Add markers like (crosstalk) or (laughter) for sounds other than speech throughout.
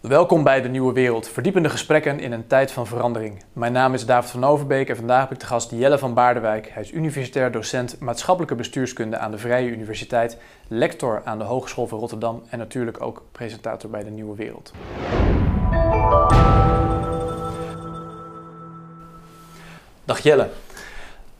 Welkom bij de Nieuwe Wereld, verdiepende gesprekken in een tijd van verandering. Mijn naam is David van Overbeek en vandaag heb ik de gast Jelle van Baardewijk. Hij is universitair docent maatschappelijke bestuurskunde aan de Vrije Universiteit, lector aan de Hogeschool van Rotterdam en natuurlijk ook presentator bij de Nieuwe Wereld. Dag Jelle.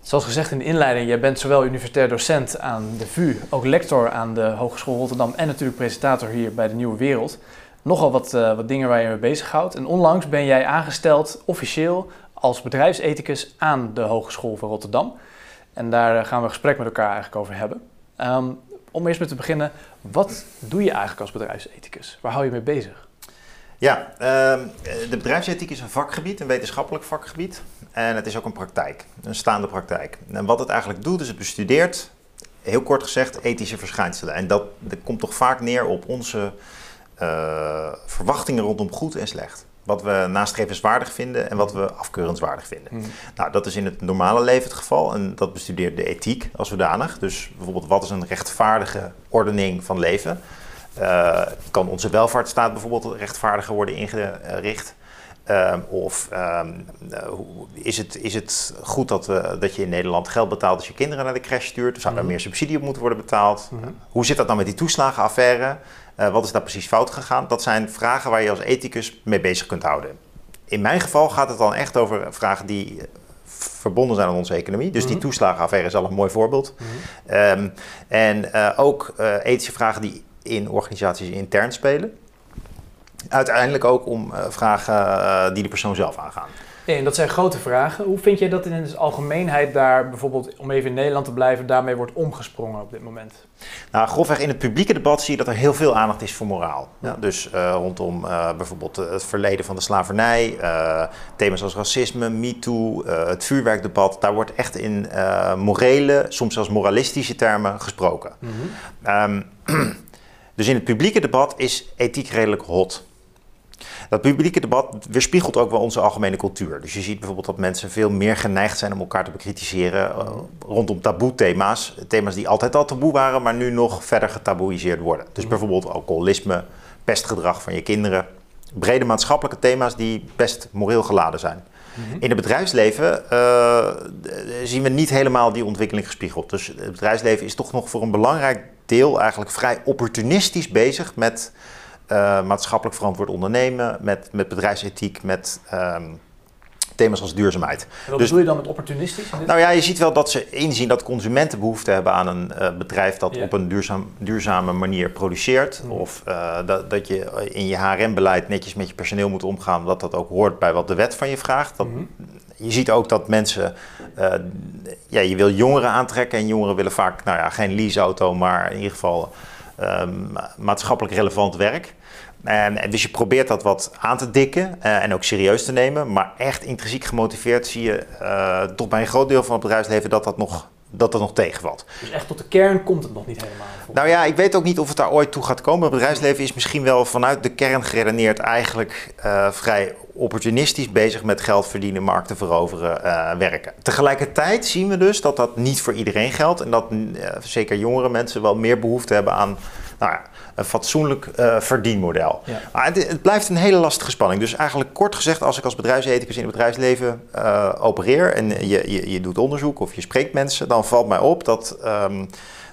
Zoals gezegd in de inleiding, jij bent zowel universitair docent aan de VU, ook lector aan de Hogeschool Rotterdam en natuurlijk presentator hier bij de Nieuwe Wereld nogal wat, uh, wat dingen waar je mee bezighoudt. En onlangs ben jij aangesteld officieel als bedrijfsethicus aan de Hogeschool van Rotterdam. En daar eh, gaan we een gesprek met elkaar eigenlijk over hebben. Um, om eerst met te beginnen, wat doe je eigenlijk als bedrijfsethicus? Waar hou je mee bezig? Ja, uh, de bedrijfsethiek is een vakgebied, een wetenschappelijk vakgebied. En het is ook een praktijk, een staande praktijk. En wat het eigenlijk doet, is het bestudeert, heel kort gezegd, ethische verschijnselen. En dat, dat komt toch vaak neer op onze uh, verwachtingen rondom goed en slecht. Wat we nastrevenswaardig vinden en wat we afkeurenswaardig vinden. Hmm. Nou, dat is in het normale leven het geval en dat bestudeert de ethiek als zodanig. Dus bijvoorbeeld, wat is een rechtvaardige ordening van leven? Uh, kan onze welvaartsstaat bijvoorbeeld rechtvaardiger worden ingericht? Uh, of uh, is, het, is het goed dat, dat je in Nederland geld betaalt als je kinderen naar de crash stuurt? Zou er mhm. meer subsidie op moeten worden betaald? Mhm. Hoe zit dat dan met die toeslagenaffaire? Uh, wat is daar precies fout gegaan? Dat zijn vragen waar je als ethicus mee bezig kunt houden. In mijn geval gaat het dan echt over vragen die verbonden zijn aan onze economie. Dus die mhm. toeslagenaffaire is al een mooi voorbeeld. um, en ook ethische vragen die in organisaties intern spelen uiteindelijk ook om uh, vragen uh, die de persoon zelf aangaan. Nee, en dat zijn grote vragen. Hoe vind jij dat in de algemeenheid daar bijvoorbeeld, om even in Nederland te blijven, daarmee wordt omgesprongen op dit moment? Nou, grofweg in het publieke debat zie je dat er heel veel aandacht is voor moraal. Ja, dus uh, rondom bijvoorbeeld het verleden van de slavernij, thema's als racisme, MeToo, het vuurwerkdebat, daar wordt echt in morele, soms zelfs moralistische termen gesproken. Mm -hmm. um, dus in het publieke debat is ethiek redelijk hot. Dat publieke debat weerspiegelt ook wel onze algemene cultuur. Dus je ziet bijvoorbeeld dat mensen veel meer geneigd zijn om elkaar te bekritiseren uh, rondom taboe-thema's. Thema's die altijd al taboe waren, maar nu nog verder getaboeiseerd worden. Dus mhm. bijvoorbeeld alcoholisme, pestgedrag van je kinderen. Brede maatschappelijke thema's die best moreel geladen zijn. Mhm. In het bedrijfsleven uh, zien we niet helemaal die ontwikkeling gespiegeld. Dus het bedrijfsleven is toch nog voor een belangrijk deel eigenlijk vrij opportunistisch bezig met uh, maatschappelijk verantwoord ondernemen, met, met bedrijfsethiek, met um, thema's als duurzaamheid. En wat dus, bedoel je dan met opportunistisch? Nou ja, je ziet wel dat ze inzien dat consumenten behoefte hebben aan een uh, bedrijf dat yeah. op een duurzaam, duurzame manier produceert. Mm. Of uh, dat, dat je in je HRM-beleid netjes met je personeel moet omgaan, dat dat ook hoort bij wat de wet van je vraagt. Dat, mm. Je ziet ook dat mensen, uh, ja, je wil jongeren aantrekken en jongeren willen vaak, nou ja, geen leaseauto, maar in ieder geval um, maatschappelijk relevant werk. En, dus je probeert dat wat aan te dikken uh, en ook serieus te nemen. Maar echt intrinsiek gemotiveerd zie je uh, toch bij een groot deel van het bedrijfsleven dat dat nog dat dat nog tegenvalt. Dus echt tot de kern komt het nog niet helemaal? Nou ja, ik weet ook niet of het daar ooit toe gaat komen. Het bedrijfsleven is misschien wel vanuit de kern geredeneerd eigenlijk uh, vrij opportunistisch bezig met geld verdienen, markten veroveren, uh, werken. Tegelijkertijd zien we dus dat dat niet voor iedereen geldt en dat uh, zeker jongere mensen wel meer behoefte hebben aan nou ja, een fatsoenlijk uh, verdienmodel. Ja. Maar het, het, blijft een hele lastige spanning. Dus eigenlijk kort gezegd, als ik als bedrijfsethicus in het bedrijfsleven uh, opereer en je, je, je doet onderzoek of je spreekt mensen, dan valt mij op dat. Um,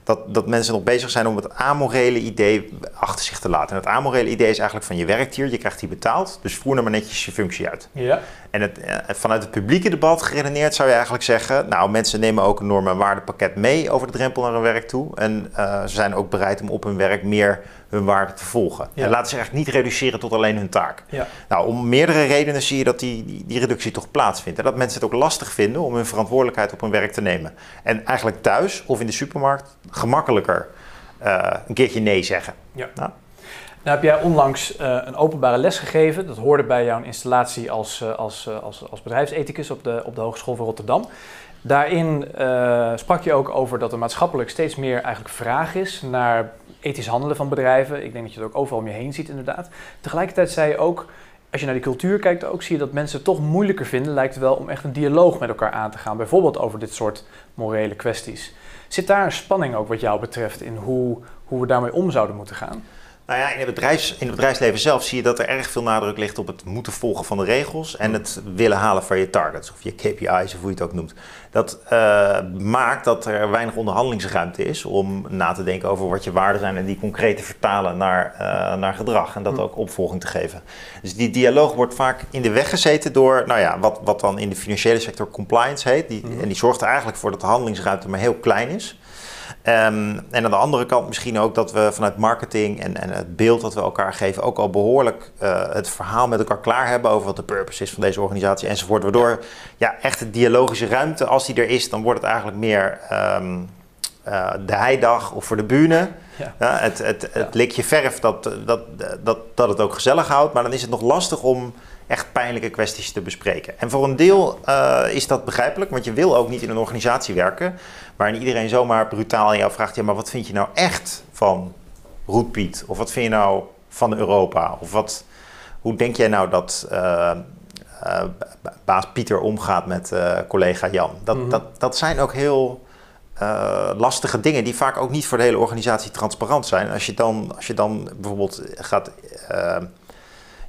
dat, dat mensen nog bezig zijn om het amorele idee achter zich te laten. En het amorele idee is eigenlijk van je werkt hier, je krijgt hier betaald, dus voer nou maar netjes je functie uit. Ja. En het, eh, vanuit het publieke debat geredeneerd zou je eigenlijk zeggen, nou mensen nemen ook een norm- en waardepakket mee over de drempel naar hun werk toe. En uh, ze zijn ook bereid om op hun werk meer hun waarde te volgen. En laten ze eigenlijk niet reduceren tot alleen hun taak. Ja. Nou, om meerdere redenen zie je dat die, die, die, reductie toch plaatsvindt. En dat mensen het ook lastig vinden om hun verantwoordelijkheid op hun werk te nemen. En eigenlijk thuis of in de supermarkt gemakkelijker uh, een keertje nee zeggen. Ja. Nou. Nou heb jij onlangs uh, een openbare les gegeven. Dat hoorde bij jouw installatie als, uh, als, als, als bedrijfsethicus op de, op de Hogeschool van Rotterdam. Daarin sprak je ook over dat er maatschappelijk steeds meer eigenlijk vraag is naar ethisch handelen van bedrijven. Ik denk dat je het ook overal om je heen ziet, inderdaad. Tegelijkertijd zei je ook, als je naar die cultuur kijkt, ook zie je dat mensen het toch moeilijker vinden, lijkt het wel, om echt een dialoog met elkaar aan te gaan. Bijvoorbeeld over dit soort morele kwesties. Zit daar een spanning ook wat jou betreft in hoe, hoe we daarmee om zouden moeten gaan? Nou ja, in het, bedrijfs, in het bedrijfsleven zelf zie je dat er erg veel nadruk ligt op het moeten volgen van de regels en het willen halen van je targets of je KPI's of hoe je het ook noemt. Dat uh, maakt dat er weinig onderhandelingsruimte is om na te denken over wat je waarden zijn en die concreet te vertalen naar, uh, naar gedrag en dat mm. ook opvolging te geven. Dus die dialoog wordt vaak in de weg gezeten door, nou ja, wat, wat dan in de financiële sector compliance heet. Die, mm. En die zorgt er eigenlijk voor dat de handelingsruimte maar heel klein is. Um, en aan de andere kant misschien ook dat we vanuit marketing en, en het beeld dat we elkaar geven ook al behoorlijk uh, het verhaal met elkaar klaar hebben over wat de purpose is van deze organisatie enzovoort. Waardoor ja, echt de dialogische ruimte, als die er is, dan wordt het eigenlijk meer um, uh, de heidag of voor de bühne. Ja. Ja, het, het, het likje verf dat, dat, dat, dat het ook gezellig houdt, maar dan is het nog lastig om echt pijnlijke kwesties te bespreken. En voor een deel uh, is dat begrijpelijk, want je wil ook niet in een organisatie werken waarin iedereen zomaar brutaal aan jou vraagt: ja, maar wat vind je nou echt van Roetpiet? Of wat vind je nou van Europa? Of wat, hoe denk jij nou dat uh, uh, baas Pieter omgaat met collega Jan? Dat, mm dat, dat zijn ook heel. lastige dingen die vaak ook niet voor de hele organisatie transparant zijn. Als je dan, als je dan bijvoorbeeld gaat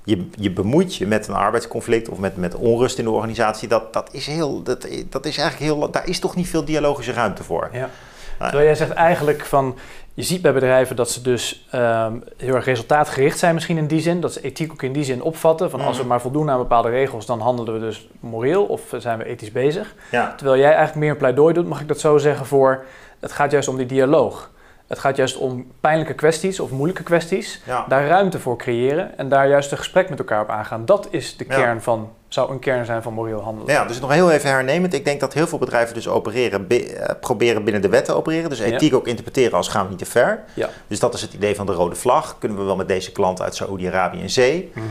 je, je bemoeit je met een arbeidsconflict of met, met onrust in de organisatie, dat, dat, is heel, dat, dat is eigenlijk heel, daar is toch niet veel dialogische ruimte voor. Ja. Terwijl jij zegt eigenlijk van, je ziet bij bedrijven dat ze dus um, heel erg resultaatgericht zijn misschien in die zin, dat ze ethiek ook in die zin opvatten, van als we mhm. maar voldoen aan bepaalde regels, dan handelen we dus moreel of zijn we ethisch bezig. Ja. Terwijl jij eigenlijk meer een pleidooi doet, mag ik dat zo zeggen, voor het gaat juist om die dialoog. Het gaat juist om pijnlijke kwesties of moeilijke kwesties. Daar ruimte voor creëren en daar juist een gesprek met elkaar op aangaan. Dat is de kern van zou een kern zijn van moreel handelen. Ja, dus nog heel even hernemend. Ik denk dat heel veel bedrijven dus opereren, eh, proberen binnen de wet te opereren. Dus ethiek ook interpreteren als gaan we niet te ver. Ja. Dus dat is het idee van de rode vlag. Kunnen we wel met deze klant uit Saoedi-Arabië en zee? Mm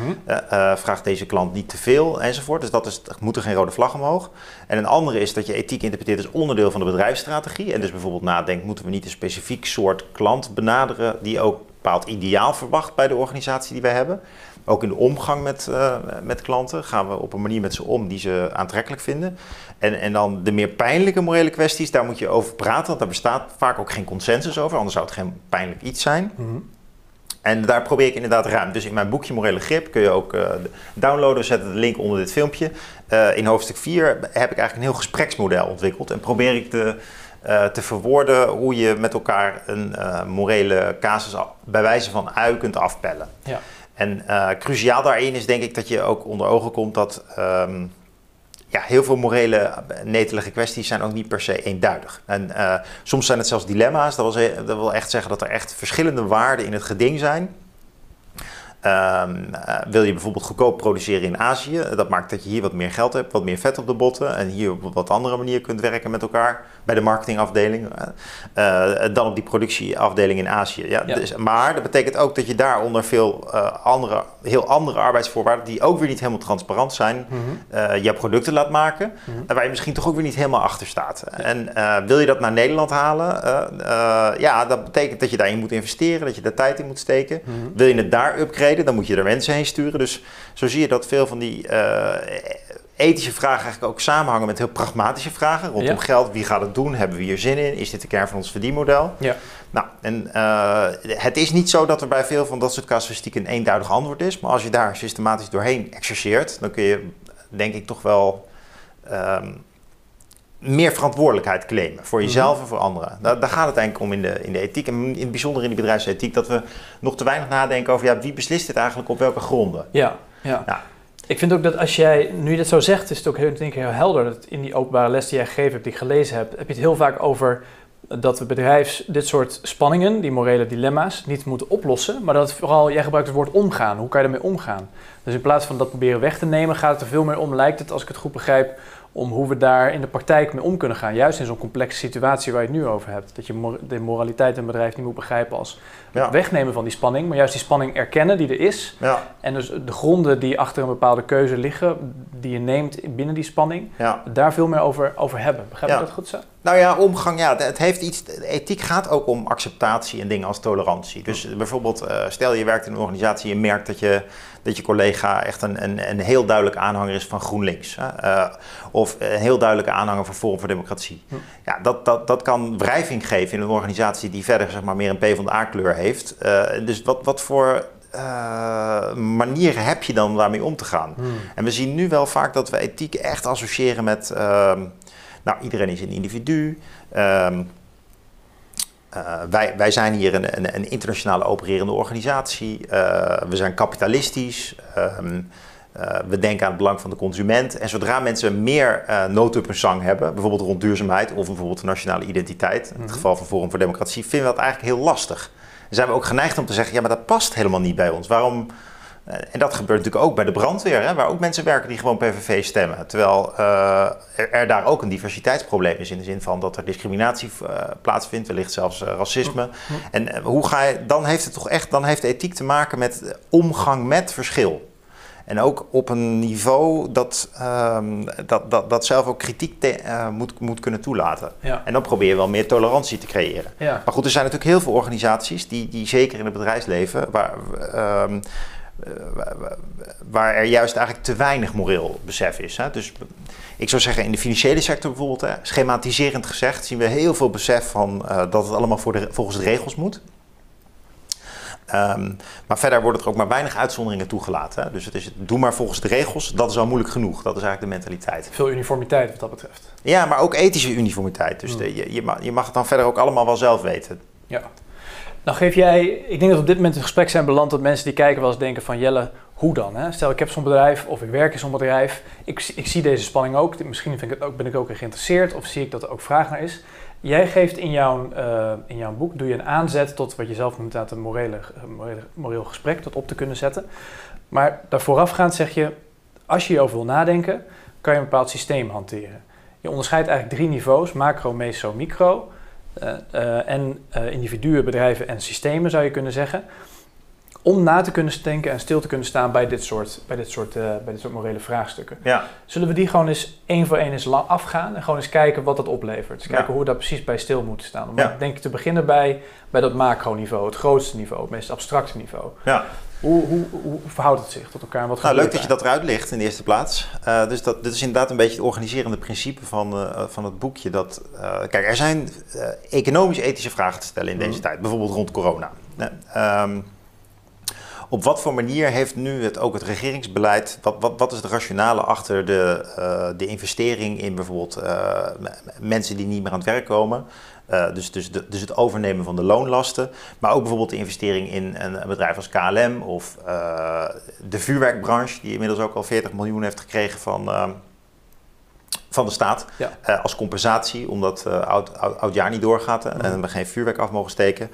vraagt deze klant niet te veel enzovoort. Dus dat is, moet er geen rode vlag omhoog. En een andere is dat je ethiek interpreteert als onderdeel van de bedrijfsstrategie. En dus bijvoorbeeld nadenkt, moeten we niet een specifiek soort klant benaderen die ook een bepaald ideaal verwacht bij de organisatie die wij hebben. Ook in de omgang met, uh, met klanten gaan we op een manier met ze om die ze aantrekkelijk vinden. En, en dan de meer pijnlijke morele kwesties, daar moet je over praten, want daar bestaat vaak ook geen consensus over, anders zou het geen pijnlijk iets zijn. Mhm. En daar probeer ik inderdaad ruim. Dus in mijn boekje Morele Grip kun je ook uh, downloaden. Zet de link onder dit filmpje. Uh, in hoofdstuk 4 heb ik eigenlijk een heel gespreksmodel ontwikkeld. En probeer ik te, uh, te verwoorden hoe je met elkaar een morele casus bij wijze van ui kunt afpellen. Ja. En uh, cruciaal daarin is denk ik dat je ook onder ogen komt dat um, ja, heel veel morele netelige kwesties zijn ook niet per se eenduidig. En uh, soms zijn het zelfs dilemma's. Dat wil, dat wil echt zeggen dat er echt verschillende waarden in het geding zijn. Um, uh, wil je bijvoorbeeld goedkoop produceren in Azië, dat maakt dat je hier wat meer geld hebt, wat meer vet op de botten en hier op een wat andere manier kunt werken met elkaar bij de marketingafdeling uh, dan op die productieafdeling in Azië. Ja, Dus, maar dat betekent ook dat je daaronder veel uh, andere, heel andere arbeidsvoorwaarden, die ook weer niet helemaal transparant zijn, mm -hmm. je producten laat maken, mm -hmm. waar je misschien toch ook weer niet helemaal achter staat. Ja. En wil je dat naar Nederland halen, ja, dat betekent dat je daarin moet investeren, dat je daar tijd in moet steken. Mm -hmm. Wil je het daar upgraden, dan moet je er mensen heen sturen. Dus zo zie je dat veel van die ethische vragen eigenlijk ook samenhangen met heel pragmatische vragen. Rondom ja. geld, wie gaat het doen? Hebben we hier zin in? Is dit de kern van ons verdienmodel? Ja. Nou, en uh, het is niet zo dat er bij veel van dat soort casuïstiek een eenduidig antwoord is. Maar als je daar systematisch doorheen exerceert, dan kun je denk ik toch wel um, meer verantwoordelijkheid claimen. Voor jezelf mm-hmm. en voor anderen. Daar, daar, gaat het eigenlijk om in de, in de ethiek. En in het bijzonder in de bedrijfsethiek. Dat we nog te weinig nadenken over ja, wie beslist dit eigenlijk op welke gronden. Ja, ja. Nou, ik vind ook dat als jij, nu je dit zo zegt, is het ook heel, denk ik, heel helder. Dat in die openbare les die jij gegeven hebt, die ik gelezen heb, heb je het heel vaak over dat we bedrijfs dit soort spanningen, die morele dilemma's, niet moeten oplossen. Maar dat vooral, jij gebruikt het woord omgaan. Hoe kan je ermee omgaan? Dus in plaats van dat proberen weg te nemen, gaat het er veel meer om, lijkt het, als ik het goed begrijp, om hoe we daar in de praktijk mee om kunnen gaan. Juist in zo'n complexe situatie waar je het nu over hebt. Dat je de moraliteit in een bedrijf niet moet begrijpen als ja. wegnemen van die spanning, maar juist die spanning erkennen die er is. Ja. En dus de gronden die achter een bepaalde keuze liggen, die je neemt binnen die spanning, Ja. daar veel meer over, over hebben. Begrijp ik dat goed zo? Nou ja, omgang, ja, het heeft iets. Ethiek gaat ook om acceptatie en dingen als tolerantie. Dus bijvoorbeeld, eh, stel je werkt in een organisatie en je merkt dat je, dat je collega echt een, een, een heel duidelijk aanhanger is van GroenLinks. Hè? eh, of een heel duidelijke aanhanger van Forum voor Democratie. Hm. Ja, dat, dat, dat kan wrijving geven in een organisatie die verder zeg maar, meer een P van de A-kleur heeft. Eh, dus wat, wat voor eh, manieren heb je dan daarmee om te gaan? En we zien nu wel vaak dat we ethiek echt associëren met. ehm, nou, iedereen is een individu. Ehm, eh, wij, wij zijn hier een, een, een internationale opererende organisatie. Eh, we zijn kapitalistisch. Ehm, eh, we denken aan het belang van de consument. En zodra mensen meer nood op hun zang hebben, bijvoorbeeld rond duurzaamheid of bijvoorbeeld nationale identiteit, in Mhm. het geval van Forum voor Democratie, vinden we dat eigenlijk heel lastig. Dan zijn we ook geneigd om te zeggen, ja, maar dat past helemaal niet bij ons. Waarom? Eh, En dat gebeurt natuurlijk ook bij de brandweer, hè, waar ook mensen werken die gewoon PVV stemmen. Terwijl eh, er, er daar ook een diversiteitsprobleem is in de zin van dat er discriminatie eh, plaatsvindt, wellicht zelfs racisme. En hoe ga je, dan heeft het toch echt, dan heeft ethiek te maken met omgang met verschil. En ook op een niveau dat, ehm, dat, dat, dat zelf ook kritiek te- moet, moet kunnen toelaten. Ja. En dan probeer je wel meer tolerantie te creëren. Ja. Maar goed, er zijn natuurlijk heel veel organisaties die, die zeker in het bedrijfsleven, waar, ehm, eh, waar- waar er juist eigenlijk te weinig moreel besef is. Hè? Dus ik zou zeggen, in de financiële sector bijvoorbeeld, hè, schematiserend gezegd, zien we heel veel besef van eh, dat het allemaal voor de, volgens de regels moet. Ehm, maar verder worden er ook maar weinig uitzonderingen toegelaten. Hè? Dus het is, doe maar volgens de regels, dat is al moeilijk genoeg. Dat is eigenlijk de mentaliteit. Veel uniformiteit wat dat betreft. Ja, maar ook ethische uniformiteit. Dus Hmm. de- je, je, mag, je mag het dan verder ook allemaal wel zelf weten. Ja. Nou geef jij, ik denk dat op dit moment in gesprek zijn beland dat mensen die kijken wel eens denken van Jelle, hoe dan? Hè? Stel ik heb zo'n bedrijf of ik werk in zo'n bedrijf, ik, ik zie deze spanning ook, misschien vind ik het ook, ben ik ook geïnteresseerd of zie ik dat er ook vraag naar is. Jij geeft in jouw, eh, in jouw boek, doe je een aanzet tot wat je zelf noemt een eh, morele, moreel gesprek, tot op te kunnen zetten. Maar daar voorafgaand zeg je, als je hierover wil nadenken, kan je een bepaald systeem hanteren. Je onderscheidt eigenlijk drie niveaus, macro, meso, micro. Eh, eh, en eh, individuen, bedrijven en systemen zou je kunnen zeggen. Om na te kunnen denken en stil te kunnen staan bij dit soort, bij dit soort, bij dit soort morele vraagstukken. Ja. Zullen we die gewoon eens één voor één eens afgaan en gewoon eens kijken wat dat oplevert? Dus kijken Ja. hoe we daar precies bij stil moeten staan. Om Ja. denk ik te beginnen bij, bij dat macroniveau, het grootste niveau, het meest abstracte niveau. ja. Hoe, hoe, hoe verhoudt het zich tot elkaar en wat Nou, leuk dat je dat eruit ligt in de eerste plaats. Eh, dus dat, dit is inderdaad een beetje het organiserende principe van, eh, van het boekje. Dat, eh, kijk, er zijn economisch-ethische vragen te stellen in deze Mhm. tijd. Bijvoorbeeld rond corona. Ehm, op wat voor manier heeft nu het, ook het regeringsbeleid... Wat, wat, wat is de rationale achter de, de investering in bijvoorbeeld mensen die niet meer aan het werk komen... Eh, dus, dus, de- dus het overnemen van de loonlasten. Maar ook bijvoorbeeld de investering in een, een bedrijf als KLM of eh, de vuurwerkbranche, die inmiddels ook al 40 miljoen heeft gekregen van, eh, van de staat. Ja. Eh, als compensatie, omdat eh oud, oud, oudjaar niet doorgaat en Mhm. we geen vuurwerk af mogen steken.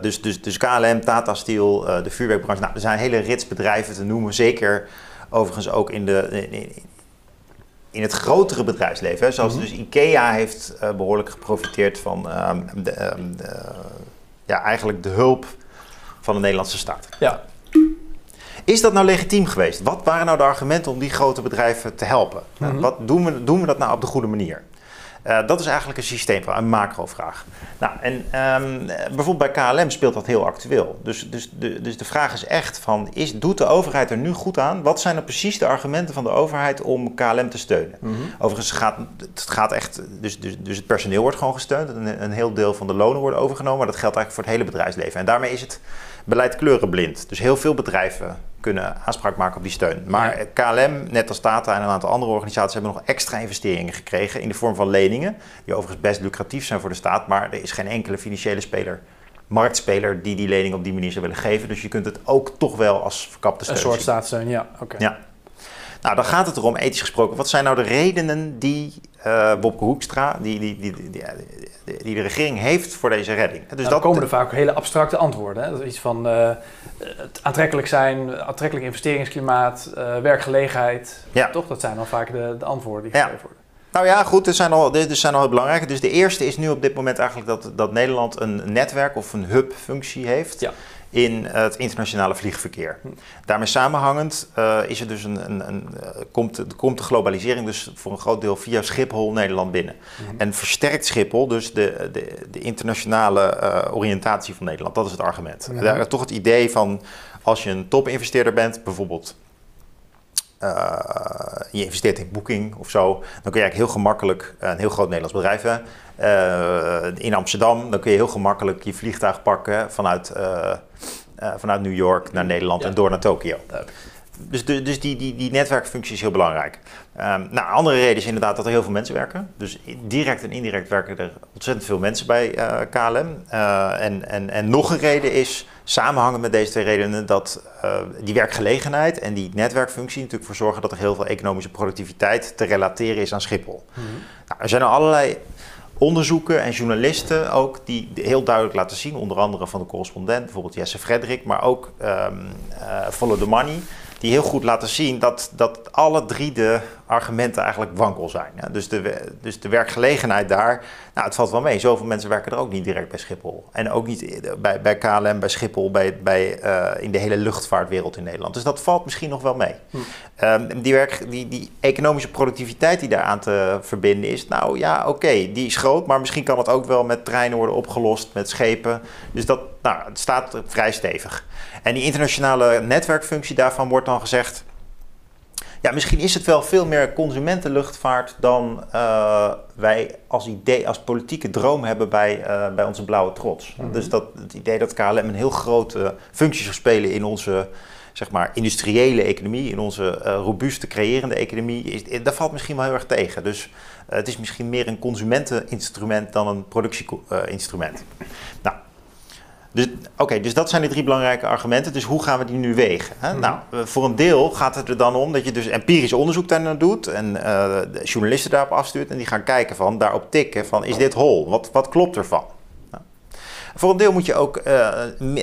Dus, dus, dus KLM, Tata Steel, de vuurwerkbranche. Nou, er zijn hele rits bedrijven te noemen. Zeker overigens ook in de. In, in- in het grotere bedrijfsleven. Hè. Zoals Mhm. dus IKEA heeft eh, behoorlijk geprofiteerd van ehm, de, ehm, de, ja, eigenlijk de hulp van de Nederlandse staat. Ja, Is dat nou legitiem geweest? Wat waren nou de argumenten om die grote bedrijven te helpen? Mhm. Wat doen we, doen we dat nou op de goede manier? Eh, dat is eigenlijk een systeemvraag, een macrovraag. Nou, en ehm, bijvoorbeeld bij KLM speelt dat heel actueel. Dus, dus, de, dus de vraag is echt van, is, doet de overheid er nu goed aan? Wat zijn er precies de argumenten van de overheid om KLM te steunen? Mhm. Overigens gaat het gaat echt, dus, dus, dus het personeel wordt gewoon gesteund. Een, een heel deel van de lonen worden overgenomen. Maar dat geldt eigenlijk voor het hele bedrijfsleven. En daarmee is het beleid kleurenblind. Dus heel veel bedrijven kunnen aanspraak maken op die steun. Maar KLM, net als Tata en een aantal andere organisaties, hebben nog extra investeringen gekregen in de vorm van leningen. Die overigens best lucratief zijn voor de staat. Maar er is geen enkele financiële speler, marktspeler, die die lening op die manier zou willen geven. Dus je kunt het ook toch wel als verkapte steun een soort staatssteun, ja. Oké. Ja. Nou, dan gaat het erom, ethisch gesproken, wat zijn nou de redenen die eh Bobke Hoekstra, die, die, die, die, de regering heeft voor deze redding? Dus Nou, dan komen er vaak hele abstracte antwoorden. Hè? Dat is iets van eh, het aantrekkelijk zijn, aantrekkelijk investeringsklimaat, eh, werkgelegenheid. Ja. Toch? Dat zijn dan vaak de, de antwoorden die Ja. gegeven worden. Nou ja, goed, er zijn al, er zijn al heel belangrijke. Dus de eerste is nu op dit moment eigenlijk dat, dat Nederland een netwerk of een hub-functie heeft. Ja. In het internationale vliegverkeer. Daarmee samenhangend uh, is er dus een, een, een uh, komt, komt de globalisering dus voor een groot deel via Schiphol Nederland binnen. Mhm. En versterkt Schiphol dus de, de, de internationale uh, oriëntatie van Nederland. Dat is het argument. Mhm. Daar, toch het idee van als je een topinvesteerder bent, bijvoorbeeld uh, je investeert in Booking of zo, dan kun je eigenlijk heel gemakkelijk een heel groot Nederlands bedrijf hebben. Uh, in Amsterdam, dan kun je heel gemakkelijk je vliegtuig pakken vanuit, uh, vanuit New York naar Nederland ja. en door naar Tokio. Dus, de, dus die, die, die netwerkfunctie is heel belangrijk. Um, nou, andere reden is inderdaad dat er heel veel mensen werken. Dus direct en indirect werken er ontzettend veel mensen bij uh, KLM. Uh, en, en, en nog een reden is, samenhangend met deze twee redenen, dat uh, die werkgelegenheid en die netwerkfunctie natuurlijk voor zorgen dat er heel veel economische productiviteit te relateren is aan Schiphol. Mm-hmm. Nou, er zijn er allerlei onderzoeken en journalisten ook die heel duidelijk laten zien, onder andere van de correspondent, bijvoorbeeld Jesse Frederik, maar ook um, Follow the Money die heel goed laten zien dat, dat alle drie de argumenten eigenlijk wankel zijn. Ja, dus, de, dus de werkgelegenheid daar, nou het valt wel mee. Zoveel mensen werken er ook niet direct bij Schiphol. En ook niet bij, bij KLM, bij Schiphol, bij, bij, uh, in de hele luchtvaartwereld in Nederland. Dus dat valt misschien nog wel mee. Hm. Um, die, werk, die, die economische productiviteit die daaraan te verbinden is, nou ja, oké, okay, die is groot. Maar misschien kan het ook wel met treinen worden opgelost, met schepen. Dus dat nou, het staat vrij stevig. En die internationale netwerkfunctie daarvan wordt dan gezegd... Ja, misschien is het wel veel meer consumentenluchtvaart dan uh, wij als idee, als politieke droom hebben bij, uh, bij onze blauwe trots. Mhm. Dus dat, het idee dat KLM een heel grote functie zou spelen in onze zeg maar, industriële economie, in onze uh, robuuste creërende economie, is, dat valt misschien wel heel erg tegen. Dus het is misschien meer een consumenteninstrument dan een productieinstrument. nou, dus, Oké, okay, dus dat zijn de drie belangrijke argumenten. Dus hoe gaan we die nu wegen? Hè? Mhm. Nou, voor een deel gaat het er dan om dat je dus empirisch onderzoek daarnaar doet en uh, de journalisten daarop afstuurt en die gaan kijken van, daarop tikken van, is dit hol? Wat, wat klopt ervan? Voor een deel moet je ook uh,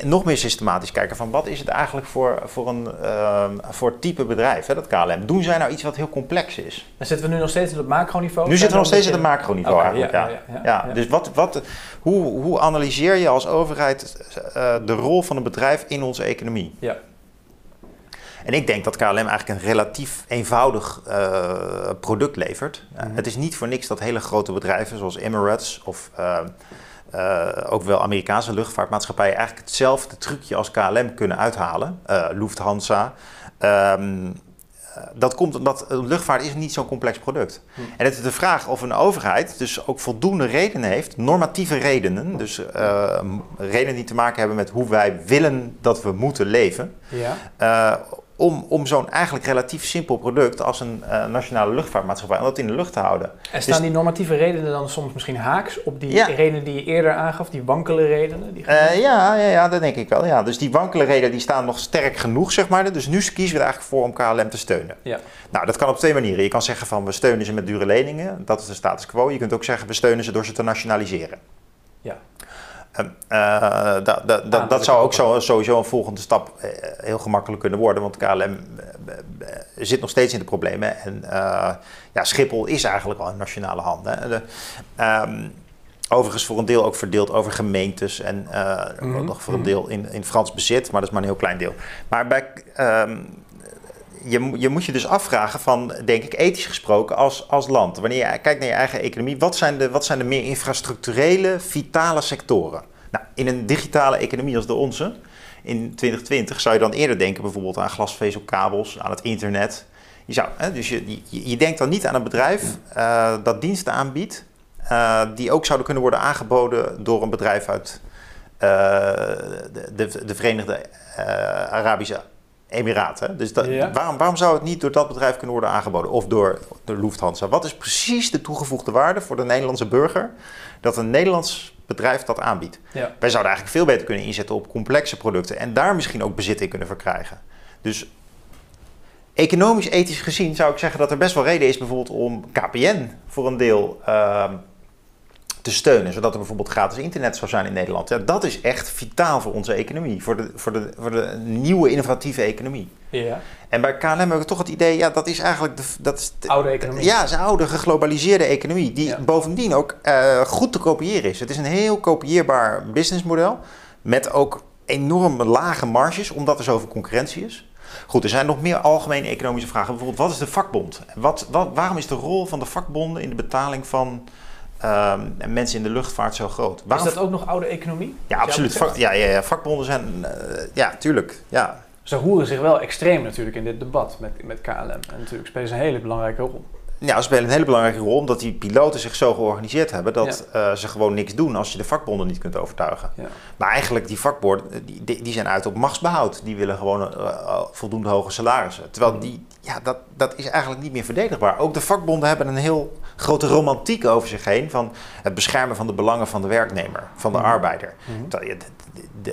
nog meer systematisch kijken van, wat is het eigenlijk voor, voor een uh, voor type bedrijf, hè, dat KLM? Doen zij nou iets wat heel complex is? En zitten we nu nog steeds op het macroniveau? Nu zitten we nog steeds op het macroniveau Okay, eigenlijk, ja, ja. Dus wat, wat, hoe, hoe analyseer je als overheid uh, de rol van een bedrijf in onze economie? Ja. En ik denk dat KLM eigenlijk een relatief eenvoudig uh, product levert. Uh, Mhm. Het is niet voor niks dat hele grote bedrijven zoals Emirates of uh, ook wel Amerikaanse luchtvaartmaatschappijen eigenlijk hetzelfde trucje als KLM kunnen uithalen. Uh, Lufthansa. Um, dat komt omdat luchtvaart is niet zo'n complex product. Hm. En het is de vraag of een overheid dus ook voldoende redenen heeft, normatieve redenen, dus uh, redenen die te maken hebben met hoe wij willen dat we moeten leven, Ja. Om, om zo'n eigenlijk relatief simpel product als een uh, nationale luchtvaartmaatschappij, om dat in de lucht te houden. En staan Dus- die normatieve redenen dan soms misschien haaks op die Ja. redenen die je eerder aangaf, die wankele redenen? Die Uh, ja, ja, ja, dat denk ik wel. Ja. Dus die wankele redenen die staan nog sterk genoeg, zeg maar. Dus nu kiezen we er eigenlijk voor om KLM te steunen. Ja. Nou, dat kan op twee manieren. Je kan zeggen van we steunen ze met dure leningen. Dat is de status quo. Je kunt ook zeggen we steunen ze door ze te nationaliseren. Ja. Uh, da, da, da, Ah, dat zou ook zo, sowieso een volgende stap uh, heel gemakkelijk kunnen worden. Want KLM eh, zit nog steeds in de problemen. En eh, ja, Schiphol is eigenlijk al in nationale handen. De, um, overigens voor een deel ook verdeeld over gemeentes. En mm -hmm. nog voor een deel in, in Frans bezit. Maar dat is maar een heel klein deel. Maar bij... Um, je, je, moet je dus afvragen van, denk ik, ethisch gesproken als, als land. Wanneer je kijkt naar je eigen economie, wat zijn de, wat zijn de meer infrastructurele, vitale sectoren? Nou, in een digitale economie als de onze, in 2020, zou je dan eerder denken bijvoorbeeld aan glasvezelkabels, aan het internet. Je, zou, hè, dus je, je, denkt dan niet aan een bedrijf uh, dat diensten aanbiedt, uh, die ook zouden kunnen worden aangeboden door een bedrijf uit de, de, de, Verenigde Arabische Emiraten. Dus dat, Ja. waarom, waarom zou het niet door dat bedrijf kunnen worden aangeboden? Of door de Lufthansa? Wat is precies de toegevoegde waarde voor de Nederlandse burger dat een Nederlands bedrijf dat aanbiedt? Ja. Wij zouden eigenlijk veel beter kunnen inzetten op complexe producten en daar misschien ook bezit in kunnen verkrijgen. Dus economisch, ethisch gezien zou ik zeggen dat er best wel reden is bijvoorbeeld om KPN voor een deel uh, te steunen, zodat er bijvoorbeeld gratis internet zou zijn in Nederland. Ja, dat is echt vitaal voor onze economie, voor de, voor de, voor de nieuwe innovatieve economie. Ja. En bij KLM hebben we toch het idee, ja, dat is eigenlijk de, dat is de- Oude economie. Ja, het is een oude geglobaliseerde economie, die Ja. bovendien ook eh, goed te kopiëren is. Het is een heel kopieerbaar businessmodel, met ook enorm lage marges, omdat er zoveel concurrentie is. Goed, er zijn nog meer algemene economische vragen. Bijvoorbeeld, wat is de vakbond? Wat, wat, waarom is de rol van de vakbonden in de betaling van ehm, mensen in de luchtvaart zo groot? Waarom Is dat ook nog oude economie? ja, absoluut. Vak- ja, ja, ja, vakbonden zijn, eh, ja, tuurlijk. Ja. Ze roeren zich wel extreem natuurlijk in dit debat met, met KLM. En natuurlijk spelen ze een hele belangrijke rol. Ja, ze spelen een hele belangrijke rol omdat die piloten zich zo georganiseerd hebben dat eh, ze gewoon niks doen als je de vakbonden niet kunt overtuigen. Ja. Maar eigenlijk die vakbonden, die, die zijn uit op machtsbehoud. Die willen gewoon eh, voldoende hoge salarissen. Terwijl die, ja, dat, dat is eigenlijk niet meer verdedigbaar. Ook de vakbonden hebben een heel grote romantiek over zich heen van het beschermen van de belangen van de werknemer, van de Mhm. arbeider. Mhm.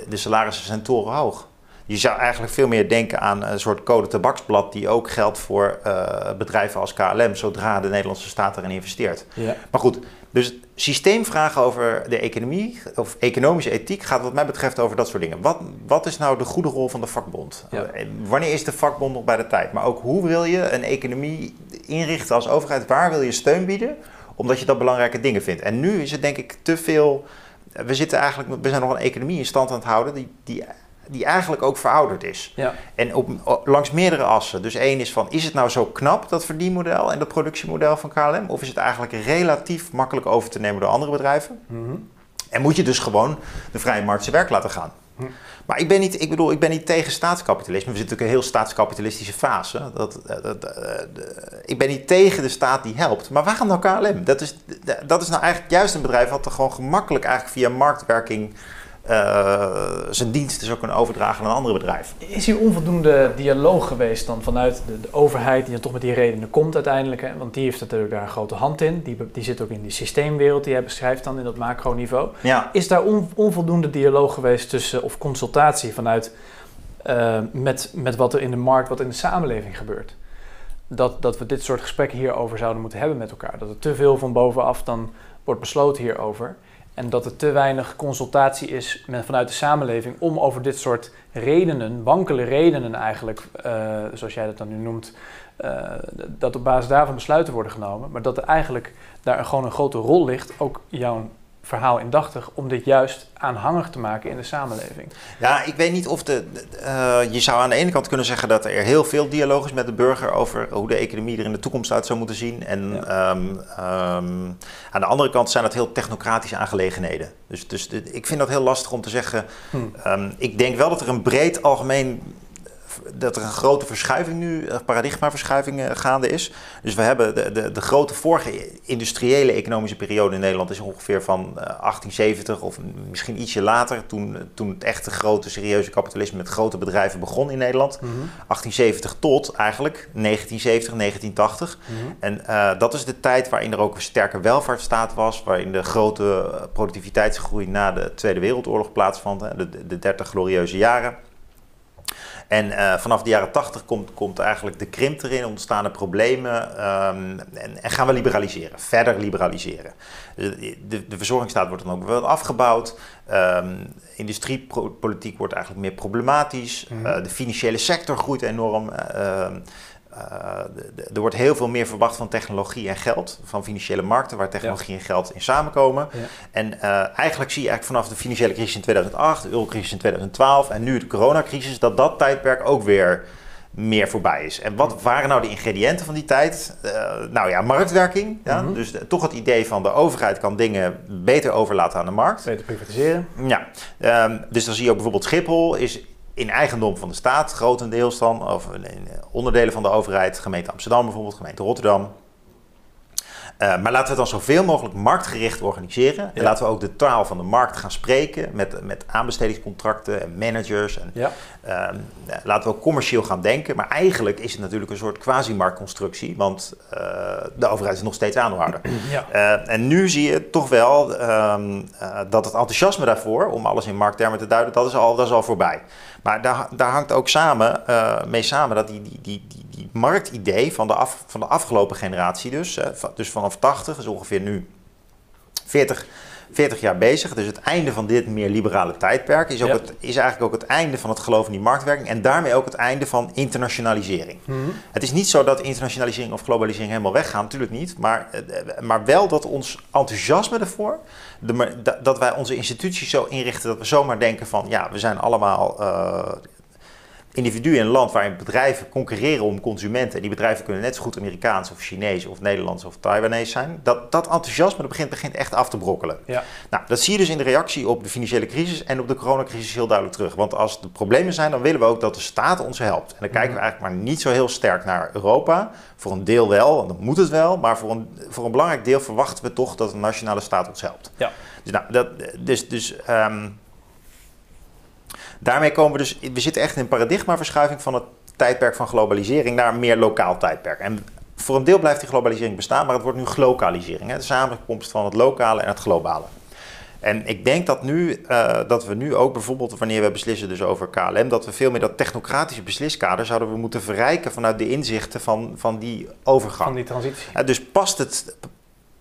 De salarissen zijn torenhoog. Je zou eigenlijk veel meer denken aan een soort code tabaksblad die ook geldt voor eh, bedrijven als KLM, zodra de Nederlandse staat erin investeert. Ja. Maar goed, dus systeemvragen over de economie of economische ethiek gaat wat mij betreft over dat soort dingen. Wat, wat is nou de goede rol van de vakbond? Ja. Eh, Wanneer is de vakbond nog bij de tijd? Maar ook hoe wil je een economie inrichten als overheid? Waar wil je steun bieden? Omdat je dat belangrijke dingen vindt. En nu is het denk ik te veel. We zitten eigenlijk, we zijn nog een economie in stand aan het houden die, die, die eigenlijk ook verouderd is. Ja. En op, langs meerdere assen. Dus één is van, is het nou zo knap, dat verdienmodel en dat productiemodel van KLM? Of is het eigenlijk relatief makkelijk over te nemen door andere bedrijven? Mhm. En moet je dus gewoon de vrije markt zijn werk laten gaan? Hm. Maar ik ben, niet, ik bedoel, ik ben niet tegen staatskapitalisme. We zitten ook in een heel staatskapitalistische fase. Dat, dat, dat, eh, de- ik ben niet tegen de staat die helpt. Maar waarom nou KLM? Dat is, dat is nou eigenlijk juist een bedrijf wat er gewoon gemakkelijk eigenlijk via marktwerking eh, zijn diensten zou kunnen overdragen aan een andere bedrijf. Is hier onvoldoende dialoog geweest dan vanuit de, de overheid, die dan toch met die redenen komt uiteindelijk? Hè? Want die heeft natuurlijk daar een grote hand in. Die, die zit ook in die systeemwereld die hij beschrijft dan in dat macroniveau. Ja, Is daar on- onvoldoende dialoog geweest tussen, of consultatie vanuit eh, met, met wat er in de markt, wat in de samenleving gebeurt? Dat, dat we dit soort gesprekken hierover zouden moeten hebben met elkaar. Dat er te veel van bovenaf dan wordt besloten hierover. En dat er te weinig consultatie is met, vanuit de samenleving om over dit soort redenen, wankele redenen eigenlijk, eh, zoals jij dat dan nu noemt, eh, dat op basis daarvan besluiten worden genomen. Maar dat er eigenlijk daar gewoon een grote rol ligt, ook jouw verhaal indachtig, om dit juist aanhangig te maken in de samenleving. Ja, ik weet niet of de. de- eh, je zou aan de ene kant kunnen zeggen dat er heel veel dialoog is met de burger over hoe de economie er in de toekomst uit zou moeten zien. En Ja. ehm, ehm, aan de andere kant zijn dat heel technocratische aangelegenheden. Dus, dus de- ik vind dat heel lastig om te zeggen. Hm. Ehm, ik denk wel dat er een breed algemeen. Dat er een grote verschuiving nu, een paradigmaverschuiving eh, gaande is. Dus we hebben de, de, de grote vorige industriële economische periode in Nederland is ongeveer van eh, 1870 of misschien ietsje later, toen, toen het echte grote serieuze kapitalisme met grote bedrijven begon in Nederland. 1870 tot eigenlijk 1970, 1980. Mhm. En eh, dat is de tijd waarin er ook een sterke welvaartsstaat was, waarin de grote eh, productiviteitsgroei na de Tweede Wereldoorlog plaatsvond, de, de 30 glorieuze jaren. En eh, vanaf de jaren 80 komt, komt eigenlijk de krimp erin, ontstaan er problemen ehm, en, en gaan we liberaliseren, verder liberaliseren. De, de, de verzorgingsstaat wordt dan ook wel afgebouwd, Ehm, industriepolitiek wordt eigenlijk meer problematisch, Mhm. Eh, de financiële sector groeit enorm. Ehm, eh, er wordt heel veel meer verwacht van technologie en geld, van financiële markten waar technologie en geld in samenkomen. Ja. En eh, eigenlijk zie je eigenlijk vanaf de financiële crisis in 2008, de eurocrisis in 2012 en nu de coronacrisis, dat dat tijdperk ook weer meer voorbij is. En wat waren nou de ingrediënten van die tijd? Eh, nou ja, marktwerking. Ja? Mhm. Dus de- toch het idee van de overheid kan dingen beter overlaten aan de markt. Beter privatiseren. Ja, ehm, dus dan zie je ook bijvoorbeeld Schiphol is in eigendom van de staat, grotendeels dan, of in- onderdelen van de overheid, gemeente Amsterdam bijvoorbeeld, gemeente Rotterdam. Eh, maar laten we het dan zoveel mogelijk marktgericht organiseren. En Ja. laten we ook de taal van de markt gaan spreken met, met aanbestedingscontracten en managers. En, Ja. Ehm, eh, laten we ook commercieel gaan denken. Maar eigenlijk is het natuurlijk een soort quasi-marktconstructie. Want eh, de overheid is nog steeds aandeelhouder. (clears throat) ja. Eh, en nu zie je toch wel ehm, eh, dat het enthousiasme daarvoor, om alles in markttermen te duiden, dat is al, dat is al voorbij. Maar daar, daar hangt ook samen, mee samen dat die, die, die marktidee van de, af, van de afgelopen generatie dus, dus vanaf 80, is ongeveer nu 40, 40 jaar bezig. Dus het einde van dit meer liberale tijdperk is, ook Ja. het, is eigenlijk ook het einde van het geloof in die marktwerking. En daarmee ook het einde van internationalisering. Mhm. Het is niet zo dat internationalisering of globalisering helemaal weggaan, natuurlijk niet. Maar, eh, maar wel dat ons enthousiasme ervoor, de, dat wij onze instituties zo inrichten dat we zomaar denken van ja, we zijn allemaal eh, individuen in een land waarin bedrijven concurreren om consumenten. En die bedrijven kunnen net zo goed Amerikaans of Chinees of Nederlands of Taiwanese zijn. Dat, dat enthousiasme dat begint, begint echt af te brokkelen. Ja. Nou, dat zie je dus in de reactie op de financiële crisis en op de coronacrisis heel duidelijk terug. Want als er problemen zijn, dan willen we ook dat de staat ons helpt. En dan kijken we eigenlijk maar niet zo heel sterk naar Europa. Voor een deel wel, want dan moet het wel. Maar voor een, voor een belangrijk deel verwachten we toch dat de nationale staat ons helpt. Ja. Dus, nou, dat, dus, dus ehm, daarmee komen we dus... We zitten echt in een paradigmaverschuiving van het tijdperk van globalisering naar een meer lokaal tijdperk. En voor een deel blijft die globalisering bestaan, maar het wordt nu glokalisering. Hè? De samenkomst van het lokale en het globale. En ik denk dat, nu, eh, dat we nu ook bijvoorbeeld wanneer we beslissen dus over KLM, dat we veel meer dat technocratische besliskader zouden we moeten verrijken vanuit de inzichten van, van die overgang. Van die transitie. Ja, dus past het,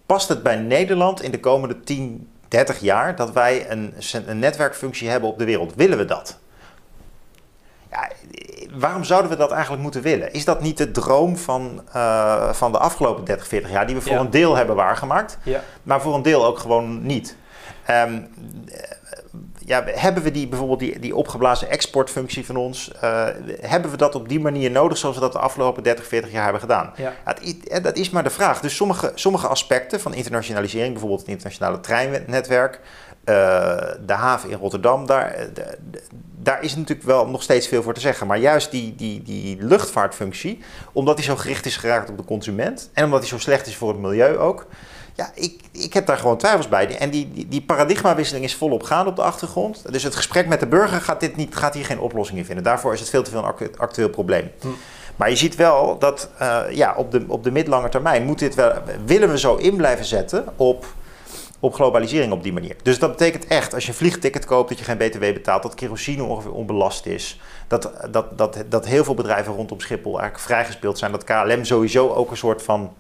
past het bij Nederland in de komende 10, 30 jaar dat wij een, een netwerkfunctie hebben op de wereld? Willen we dat? Ja, waarom zouden we dat eigenlijk moeten willen? Is dat niet de droom van, eh, van de afgelopen 30, 40 jaar, die we voor Ja. een deel hebben waargemaakt, Ja. maar voor een deel ook gewoon niet? Ehm, ja, hebben we die, bijvoorbeeld die, die opgeblazen exportfunctie van ons, eh, hebben we dat op die manier nodig zoals we dat de afgelopen 30, 40 jaar hebben gedaan? Ja. I- eh, dat is maar de vraag. Dus sommige, sommige aspecten van internationalisering, bijvoorbeeld het internationale treinnetwerk, eh, de haven in Rotterdam, daar, de- de- daar is natuurlijk wel nog steeds veel voor te zeggen. Maar juist die, die, die luchtvaartfunctie, omdat die zo gericht is geraakt op de consument en omdat die zo slecht is voor het milieu ook. Ja, ik, ik heb daar gewoon twijfels bij. En die, die, die paradigmawisseling is volop gaande op de achtergrond. Dus het gesprek met de burger gaat, dit niet, gaat hier geen oplossing in vinden. Daarvoor is het veel te veel een actu- actueel probleem. Hm. Maar je ziet wel dat eh, ja, op de, op de middellange termijn moet dit wel, willen we zo in blijven zetten op, op globalisering op die manier. Dus dat betekent echt, als je een vliegticket koopt, dat je geen BTW betaalt, dat kerosine ongeveer onbelast is. Dat, dat, dat, dat heel veel bedrijven rondom Schiphol eigenlijk vrijgespeeld zijn. Dat KLM sowieso ook een soort van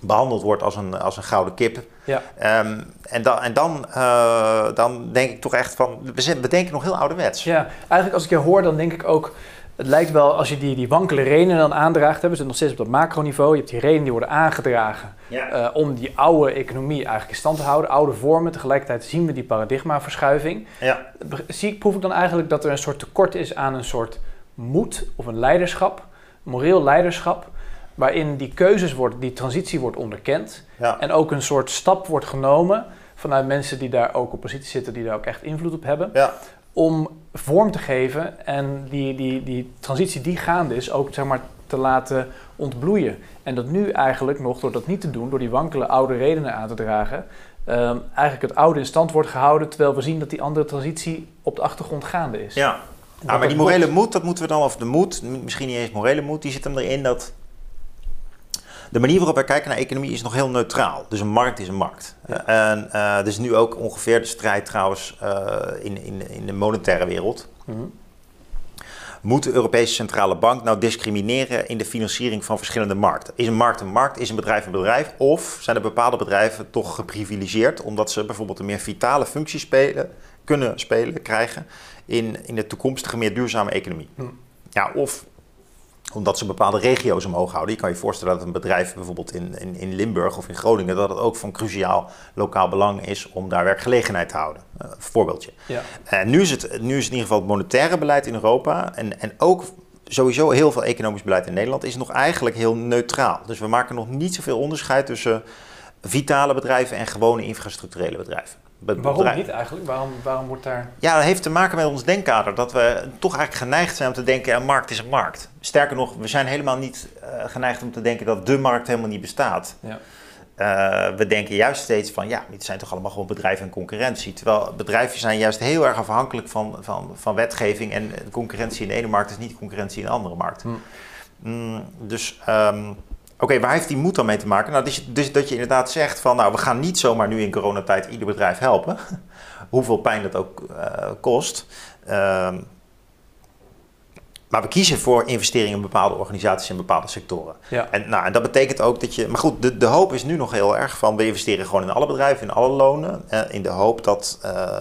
behandeld wordt als een, als een gouden kip. Ja. Ehm, en dan, en dan, eh, dan denk ik toch echt van, we, denken nog heel ouderwets. Ja, eigenlijk als ik je hoor, dan denk ik ook... Het lijkt wel, als je die, die wankele redenen dan aandraagt... We zitten nog steeds op dat macroniveau. Je hebt die redenen die worden aangedragen... Ja. eh, om die oude economie eigenlijk in stand te houden. Oude vormen. Tegelijkertijd zien we die paradigmaverschuiving. ja. Zie ik, proef ik dan eigenlijk dat er een soort tekort is aan een soort moed of een leiderschap, moreel leiderschap, waarin die keuzes worden, die transitie wordt onderkend ja. en ook een soort stap wordt genomen vanuit mensen die daar ook op positie zitten, die daar ook echt invloed op hebben, ja. om vorm te geven en die, die, die transitie die gaande is ook zeg maar te laten ontbloeien. En dat nu eigenlijk nog, door dat niet te doen, door die wankele oude redenen aan te dragen, ehm, eigenlijk het oude in stand wordt gehouden, terwijl we zien dat die andere transitie op de achtergrond gaande is. Ja. Ah, maar die morele moed, dat moeten we dan, of de moed, misschien niet eens morele moed, die zit hem erin dat de manier waarop wij kijken naar economie is nog heel neutraal. Dus een markt is een markt. Ja. En er is nu ook ongeveer de strijd trouwens eh, in, in, in de monetaire wereld. Mhm. Moet de Europese Centrale Bank nou discrimineren in de financiering van verschillende markten? Is een markt een markt? Is een bedrijf een bedrijf? Of zijn er bepaalde bedrijven toch geprivilegeerd omdat ze bijvoorbeeld een meer vitale functie spelen, kunnen spelen, krijgen in, in de toekomstige meer duurzame economie? Hm. Ja, of omdat ze bepaalde regio's omhoog houden. Je kan je voorstellen dat een bedrijf bijvoorbeeld in, in, in Limburg of in Groningen, dat het ook van cruciaal lokaal belang is om daar werkgelegenheid te houden. Uh, voorbeeldje. Ja. Nu is, het, nu is het in ieder geval het monetaire beleid in Europa en, en ook sowieso heel veel economisch beleid in Nederland is nog eigenlijk heel neutraal. Dus we maken nog niet zoveel onderscheid tussen vitale bedrijven en gewone infrastructurele bedrijven. Waarom bedrijf- niet eigenlijk? Waarom, waarom wordt daar... ja, dat heeft te maken met ons denkkader. Dat we toch eigenlijk geneigd zijn om te denken, een markt is een markt. Sterker nog, we zijn helemaal niet eh, geneigd om te denken dat de markt helemaal niet bestaat. Ja. Eh, we denken juist steeds van, ja, dit zijn toch allemaal gewoon bedrijven en concurrentie. Terwijl bedrijven zijn juist heel erg afhankelijk van, van, van wetgeving. En concurrentie in de ene markt is niet concurrentie in de andere markt. Hm. Mm, dus, ehm, oké, waar heeft die moed dan mee te maken? Nou, dus, dus dat je inderdaad zegt van, nou, we gaan niet zomaar nu in coronatijd ieder bedrijf helpen. (laughs) Hoeveel pijn dat ook eh, kost. Ehm, maar we kiezen voor investeringen in bepaalde organisaties en bepaalde sectoren. Ja. En, nou, en dat betekent ook dat je. Maar goed, de, de hoop is nu nog heel erg van. We investeren gewoon in alle bedrijven, in alle lonen. eh, in de hoop dat, eh,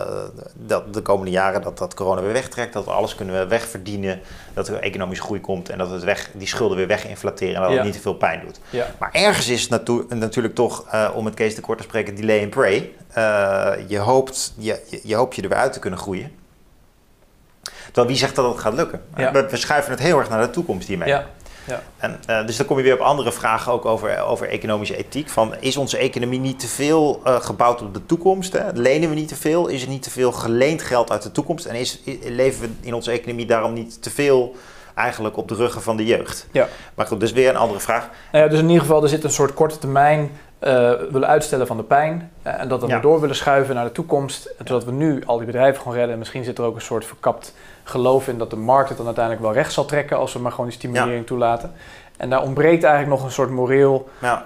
dat de komende jaren dat, dat corona weer wegtrekt. Dat we alles kunnen wegverdienen. Dat er economische groei komt. En dat het weg, die schulden weer weginflateren. En dat Ja. het niet te veel pijn doet. Ja. Maar ergens is het natu- natuurlijk toch, eh, om het Kees te kort te spreken, delay and pray. Eh, je, hoopt, je, je, je hoopt je er weer uit te kunnen groeien. Terwijl wie zegt dat het gaat lukken? Ja. We, we schuiven het heel erg naar de toekomst hiermee. Ja. Ja. En, eh, dus dan kom je weer op andere vragen ook over, over economische ethiek. Van, is onze economie niet te veel eh, gebouwd op de toekomst? Hè? Lenen we niet te veel? Is er niet te veel geleend geld uit de toekomst? En is, leven we in onze economie daarom niet te veel eigenlijk op de ruggen van de jeugd? Ja. Maar goed, dus weer een andere vraag. Nou ja, dus in ieder geval, er zit een soort korte termijn eh, willen uitstellen van de pijn. en dat we Ja. door willen schuiven naar de toekomst. En zodat we nu al die bedrijven gewoon redden. En misschien zit er ook een soort verkapt geloof in dat de markt het dan uiteindelijk wel recht zal trekken. Als we maar gewoon die stimulering toelaten. En daar ontbreekt eigenlijk nog een soort moreel Nou,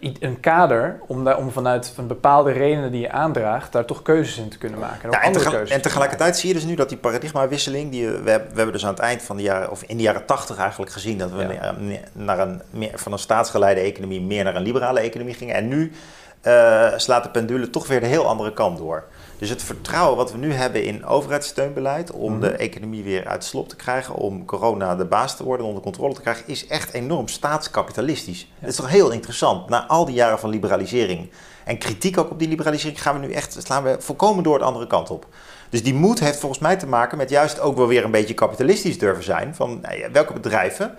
eh, een kader om, daar, om vanuit van bepaalde redenen die je aandraagt, daar toch keuzes in te kunnen maken. En, Ja, en, tegelijkertijd zie je dus nu dat die paradigmawisseling, die we, we hebben, dus aan het eind van de jaren, of in de jaren tachtig eigenlijk gezien, dat we Ja. naar een, meer, van een staatsgeleide economie meer naar een liberale economie gingen. En nu eh, slaat de pendule toch weer de heel andere kant door. Dus het vertrouwen wat we nu hebben in overheidssteunbeleid om Mhm. de economie weer uit de slop te krijgen, om corona de baas te worden, onder controle te krijgen, is echt enorm staatskapitalistisch. Dat is toch heel interessant. Na al die jaren van liberalisering en kritiek ook op die liberalisering, gaan we nu echt, slaan we volkomen door de andere kant op. Dus die moed heeft volgens mij te maken met juist ook wel weer een beetje kapitalistisch durven zijn. Van nou ja, welke bedrijven.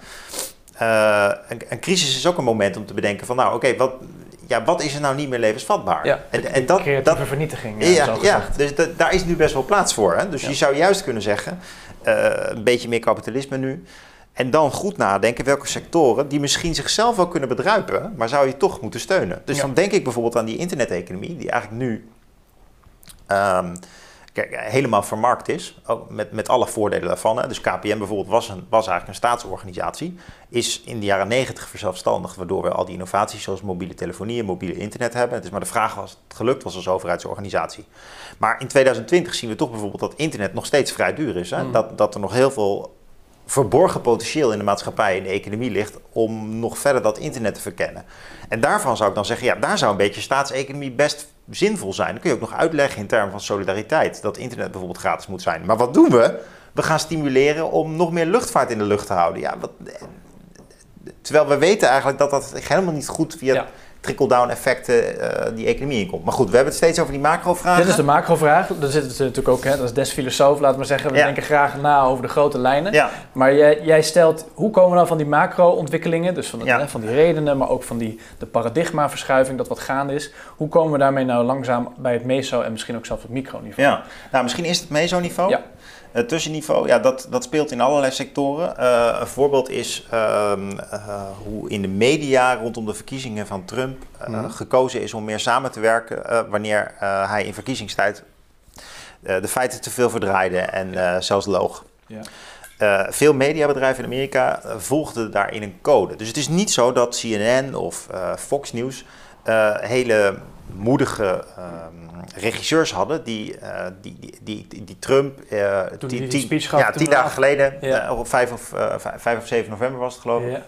eh, een, een crisis is ook een moment om te bedenken van nou oké, wat, ja, wat is er nou niet meer levensvatbaar? Ja, en, en dat, creatieve dat, vernietiging. eh, ja, zo ja, dus da- daar is nu best wel plaats voor. Hè? Dus je zou juist kunnen zeggen, eh, een beetje meer kapitalisme nu. En dan goed nadenken welke sectoren die misschien zichzelf wel kunnen bedruipen, maar zou je toch moeten steunen. Dus dan denk ik bijvoorbeeld aan die interneteconomie, die eigenlijk nu ehm, kijk, helemaal vermarkt is, ook met, met alle voordelen daarvan. Hè. Dus KPN bijvoorbeeld was, een, was eigenlijk een staatsorganisatie, is in de jaren negentig verzelfstandigd, waardoor we al die innovaties zoals mobiele telefonie en mobiele internet hebben. Het is maar de vraag was het gelukt was als overheidsorganisatie. Maar in 2020 zien we toch bijvoorbeeld dat internet nog steeds vrij duur is. Hè? Mm. Dat, dat er nog heel veel verborgen potentieel in de maatschappij en de economie ligt om nog verder dat internet te verkennen. En daarvan zou ik dan zeggen, ja, daar zou een beetje staatseconomie best zinvol zijn. Dan kun je ook nog uitleggen in termen van solidariteit, dat internet bijvoorbeeld gratis moet zijn. Maar wat doen we? We gaan stimuleren om nog meer luchtvaart in de lucht te houden. Ja, wat, terwijl we weten eigenlijk dat dat helemaal niet goed via. Trickle-down effecten eh, die economie inkomt. Maar goed, we hebben het steeds over die macro-vragen. Dit is de macrovraag. Daar zit het natuurlijk ook, hè, dat is des filosoof, laat maar zeggen. We Ja. denken graag na over de grote lijnen. Ja, Maar jij, jij stelt, hoe komen we nou van die macro-ontwikkelingen, dus van, Ja. hè, van die redenen, maar ook van die, de paradigmaverschuiving dat wat gaande is. Hoe komen we daarmee nou langzaam bij het meso en misschien ook zelfs het microniveau? Ja, nou misschien is het mesoniveau. Ja. Het tussenniveau, ja, dat, dat speelt in allerlei sectoren. Eh, een voorbeeld is ehm, eh, hoe in de media rondom de verkiezingen van Trump eh, Mhm. gekozen is om meer samen te werken wanneer hij in verkiezingstijd de feiten te veel verdraaide en zelfs loog. Ja. Veel mediabedrijven in Amerika volgden daarin een code. Dus het is niet zo dat CNN of Fox News hele moedige ehm, regisseurs hadden die, eh, die, die, die, die, Trump eh, Toen tien- tien- ja, dagen geleden, Ja. eh, op 5 of, eh, vijf- 5 of 7 november was het geloof ik. Ja.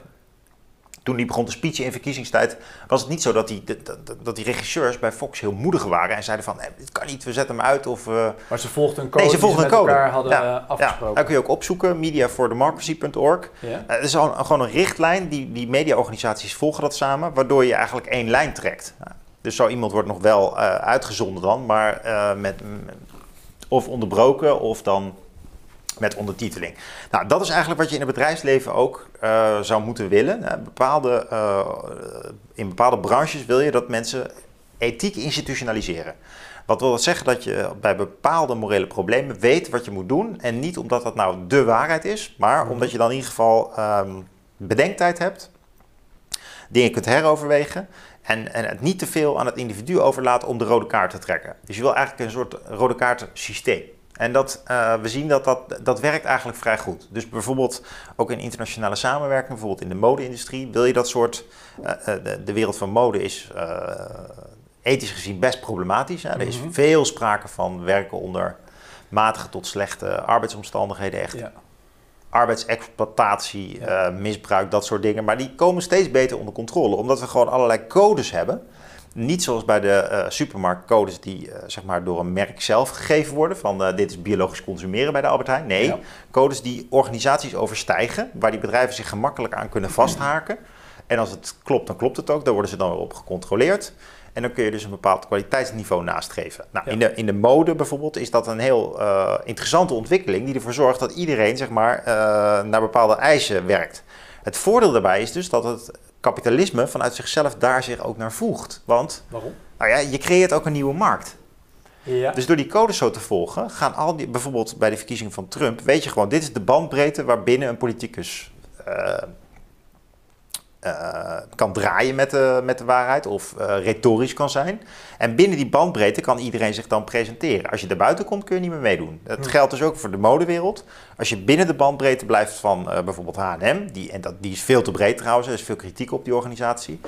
Toen die begon te speechen in verkiezingstijd, was het niet zo dat die, dat, dat- die regisseurs bij Fox heel moedig waren en zeiden van, dit kan niet, we zetten hem uit of... Maar ze volgden een code Nee, ze volgden met een code. elkaar hadden Ja, eh, Ja, afgesproken. daar kun je ook opzoeken, mediafordemocracy.org. Ja. Het is gewoon, gewoon een richtlijn, die, die mediaorganisaties volgen dat samen, waardoor je eigenlijk één lijn trekt. Nou, Dus zo iemand wordt nog wel eh, uitgezonden dan, maar eh, met, of onderbroken of dan met ondertiteling. Nou, dat is eigenlijk wat je in het bedrijfsleven ook eh, zou moeten willen. Bepaalde, in bepaalde branches wil je dat mensen ethiek institutionaliseren. Wat wil dat zeggen? Dat je bij bepaalde morele problemen weet wat je moet doen. En niet omdat dat nou de waarheid is, maar Mhm. omdat je dan in ieder geval ehm, bedenktijd hebt. Dingen kunt heroverwegen. En, en het niet te veel aan het individu overlaten om de rode kaart te trekken. Dus je wil eigenlijk een soort rode kaart systeem. En dat, eh, we zien dat, dat dat werkt eigenlijk vrij goed. Dus bijvoorbeeld ook in internationale samenwerking, bijvoorbeeld in de mode-industrie, wil je dat soort. eh, eh, de, de wereld van mode is ethisch gezien best problematisch. Er is Mhm. veel sprake van werken onder matige tot slechte arbeidsomstandigheden. Echt Ja. Arbeidsexploitatie, uh, misbruik, dat soort dingen. Maar die komen steeds beter onder controle, omdat we gewoon allerlei codes hebben. Niet zoals bij de uh, supermarktcodes die zeg maar door een merk zelf gegeven worden. Van dit is biologisch consumeren bij de Albert Heijn. Nee, codes die organisaties overstijgen. Waar die bedrijven zich gemakkelijk aan kunnen vasthaken. En als het klopt, dan klopt het ook. Daar worden ze dan weer op gecontroleerd. En dan kun je dus een bepaald kwaliteitsniveau nastreven. Nou, in, de, in de mode bijvoorbeeld is dat een heel uh, interessante ontwikkeling die ervoor zorgt dat iedereen zeg maar, uh, naar bepaalde eisen werkt. Het voordeel daarbij is dus dat het kapitalisme vanuit zichzelf daar zich ook naar voegt. Want Waarom? Nou ja, je creëert ook een nieuwe markt. Ja. Dus door die codes zo te volgen, gaan al die, bijvoorbeeld bij de verkiezing van Trump, weet je gewoon, dit is de bandbreedte waarbinnen een politicus uh, uh, kan draaien met de, met de waarheid of uh, retorisch kan zijn. En binnen die bandbreedte kan iedereen zich dan presenteren. Als je er buiten komt, kun je niet meer meedoen. Dat geldt dus ook voor de modewereld. Als je binnen de bandbreedte blijft van uh, bijvoorbeeld H&M, die, en dat, die is veel te breed trouwens, er is veel kritiek op die organisatie.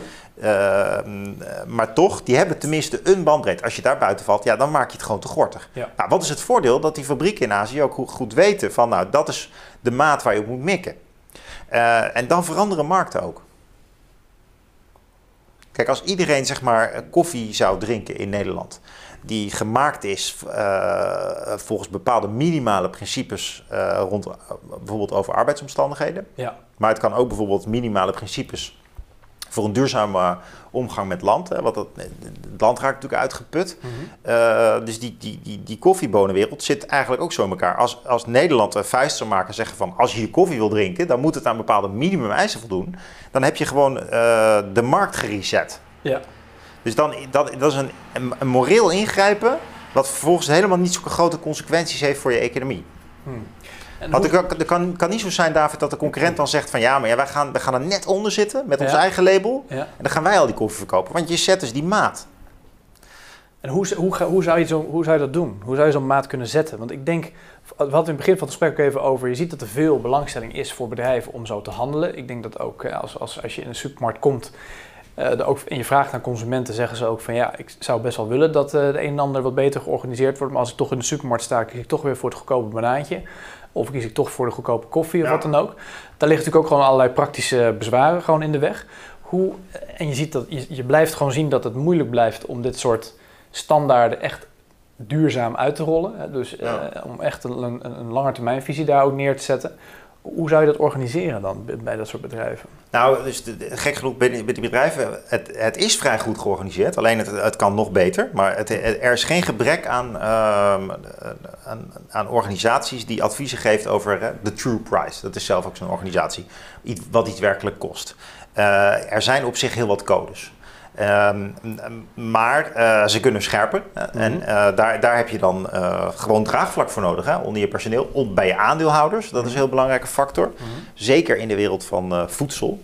maar toch, die hebben tenminste een bandbreedte. Als je daar buiten valt, ja, dan maak je het gewoon te gortig. Ja. Nou, wat is het voordeel? Dat die fabrieken in Azië ook goed, goed weten van, nou, dat is de maat waar je op moet mikken. en dan veranderen markten ook. Kijk, als iedereen zeg maar koffie zou drinken in Nederland, die gemaakt is uh, volgens bepaalde minimale principes uh, rond bijvoorbeeld over arbeidsomstandigheden. Ja. Maar het kan ook bijvoorbeeld minimale principes voor een duurzame omgang met land. Hè, want dat, het land raakt natuurlijk uitgeput. Mhm. Uh, dus die, die, die, die koffiebonenwereld zit eigenlijk ook zo in elkaar. Als, als Nederland een vuist zou maken en zeggen van... als je hier koffie wil drinken, dan moet het aan bepaalde minimum eisen voldoen. Dan heb je gewoon uh, de markt gereset. Ja. Dus dan, dat, dat is een, een, een moreel ingrijpen... wat vervolgens helemaal niet zulke grote consequenties heeft voor je economie. Hmm. Want het kan, kan, niet zo zijn, David, dat de concurrent dan zegt van ja, maar ja, wij, gaan, wij gaan er net onder zitten met ons Ja. eigen label. Ja. En dan gaan wij al die koffie verkopen. Want je zet dus die maat. En hoe, hoe, hoe, zou je zo, hoe zou je dat doen? Hoe zou je zo'n maat kunnen zetten? Want ik denk, we hadden in het begin van het gesprek ook even over, je ziet dat er veel belangstelling is voor bedrijven om zo te handelen. Ik denk dat ook eh, als, als, als je in een supermarkt komt eh, ook, en je vraagt aan consumenten, zeggen ze ook van ja, ik zou best wel willen dat eh, de een en ander wat beter georganiseerd wordt. Maar als ik toch in de supermarkt sta, kies ik toch weer voor het goedkope banaantje. Of kies ik toch voor de goedkope koffie of Ja. wat dan ook. Daar liggen natuurlijk ook gewoon allerlei praktische bezwaren gewoon in de weg. Hoe, en je ziet dat je, je blijft gewoon zien dat het moeilijk blijft om dit soort standaarden echt duurzaam uit te rollen. Dus eh, om echt een, een, een langetermijnvisie daar ook neer te zetten. Hoe zou je dat organiseren dan bij- dat soort bedrijven? Nou, dus gek genoeg bij die, bedrijven, het, het is vrij goed georganiseerd. Alleen het, het kan nog beter. Maar het, er is geen gebrek aan, ehm, aan, aan organisaties die adviezen geeft over de true price. Dat is zelf ook zo'n organisatie. Iets- wat iets werkelijk kost. Eh, er zijn op zich heel wat codes. Ehm, maar eh, ze kunnen scherper. hè. En eh, daar, daar heb je dan eh, gewoon draagvlak voor nodig. Hè? Onder je personeel, on- bij je aandeelhouders. Dat is een heel belangrijke factor. Zeker in de wereld van voedsel.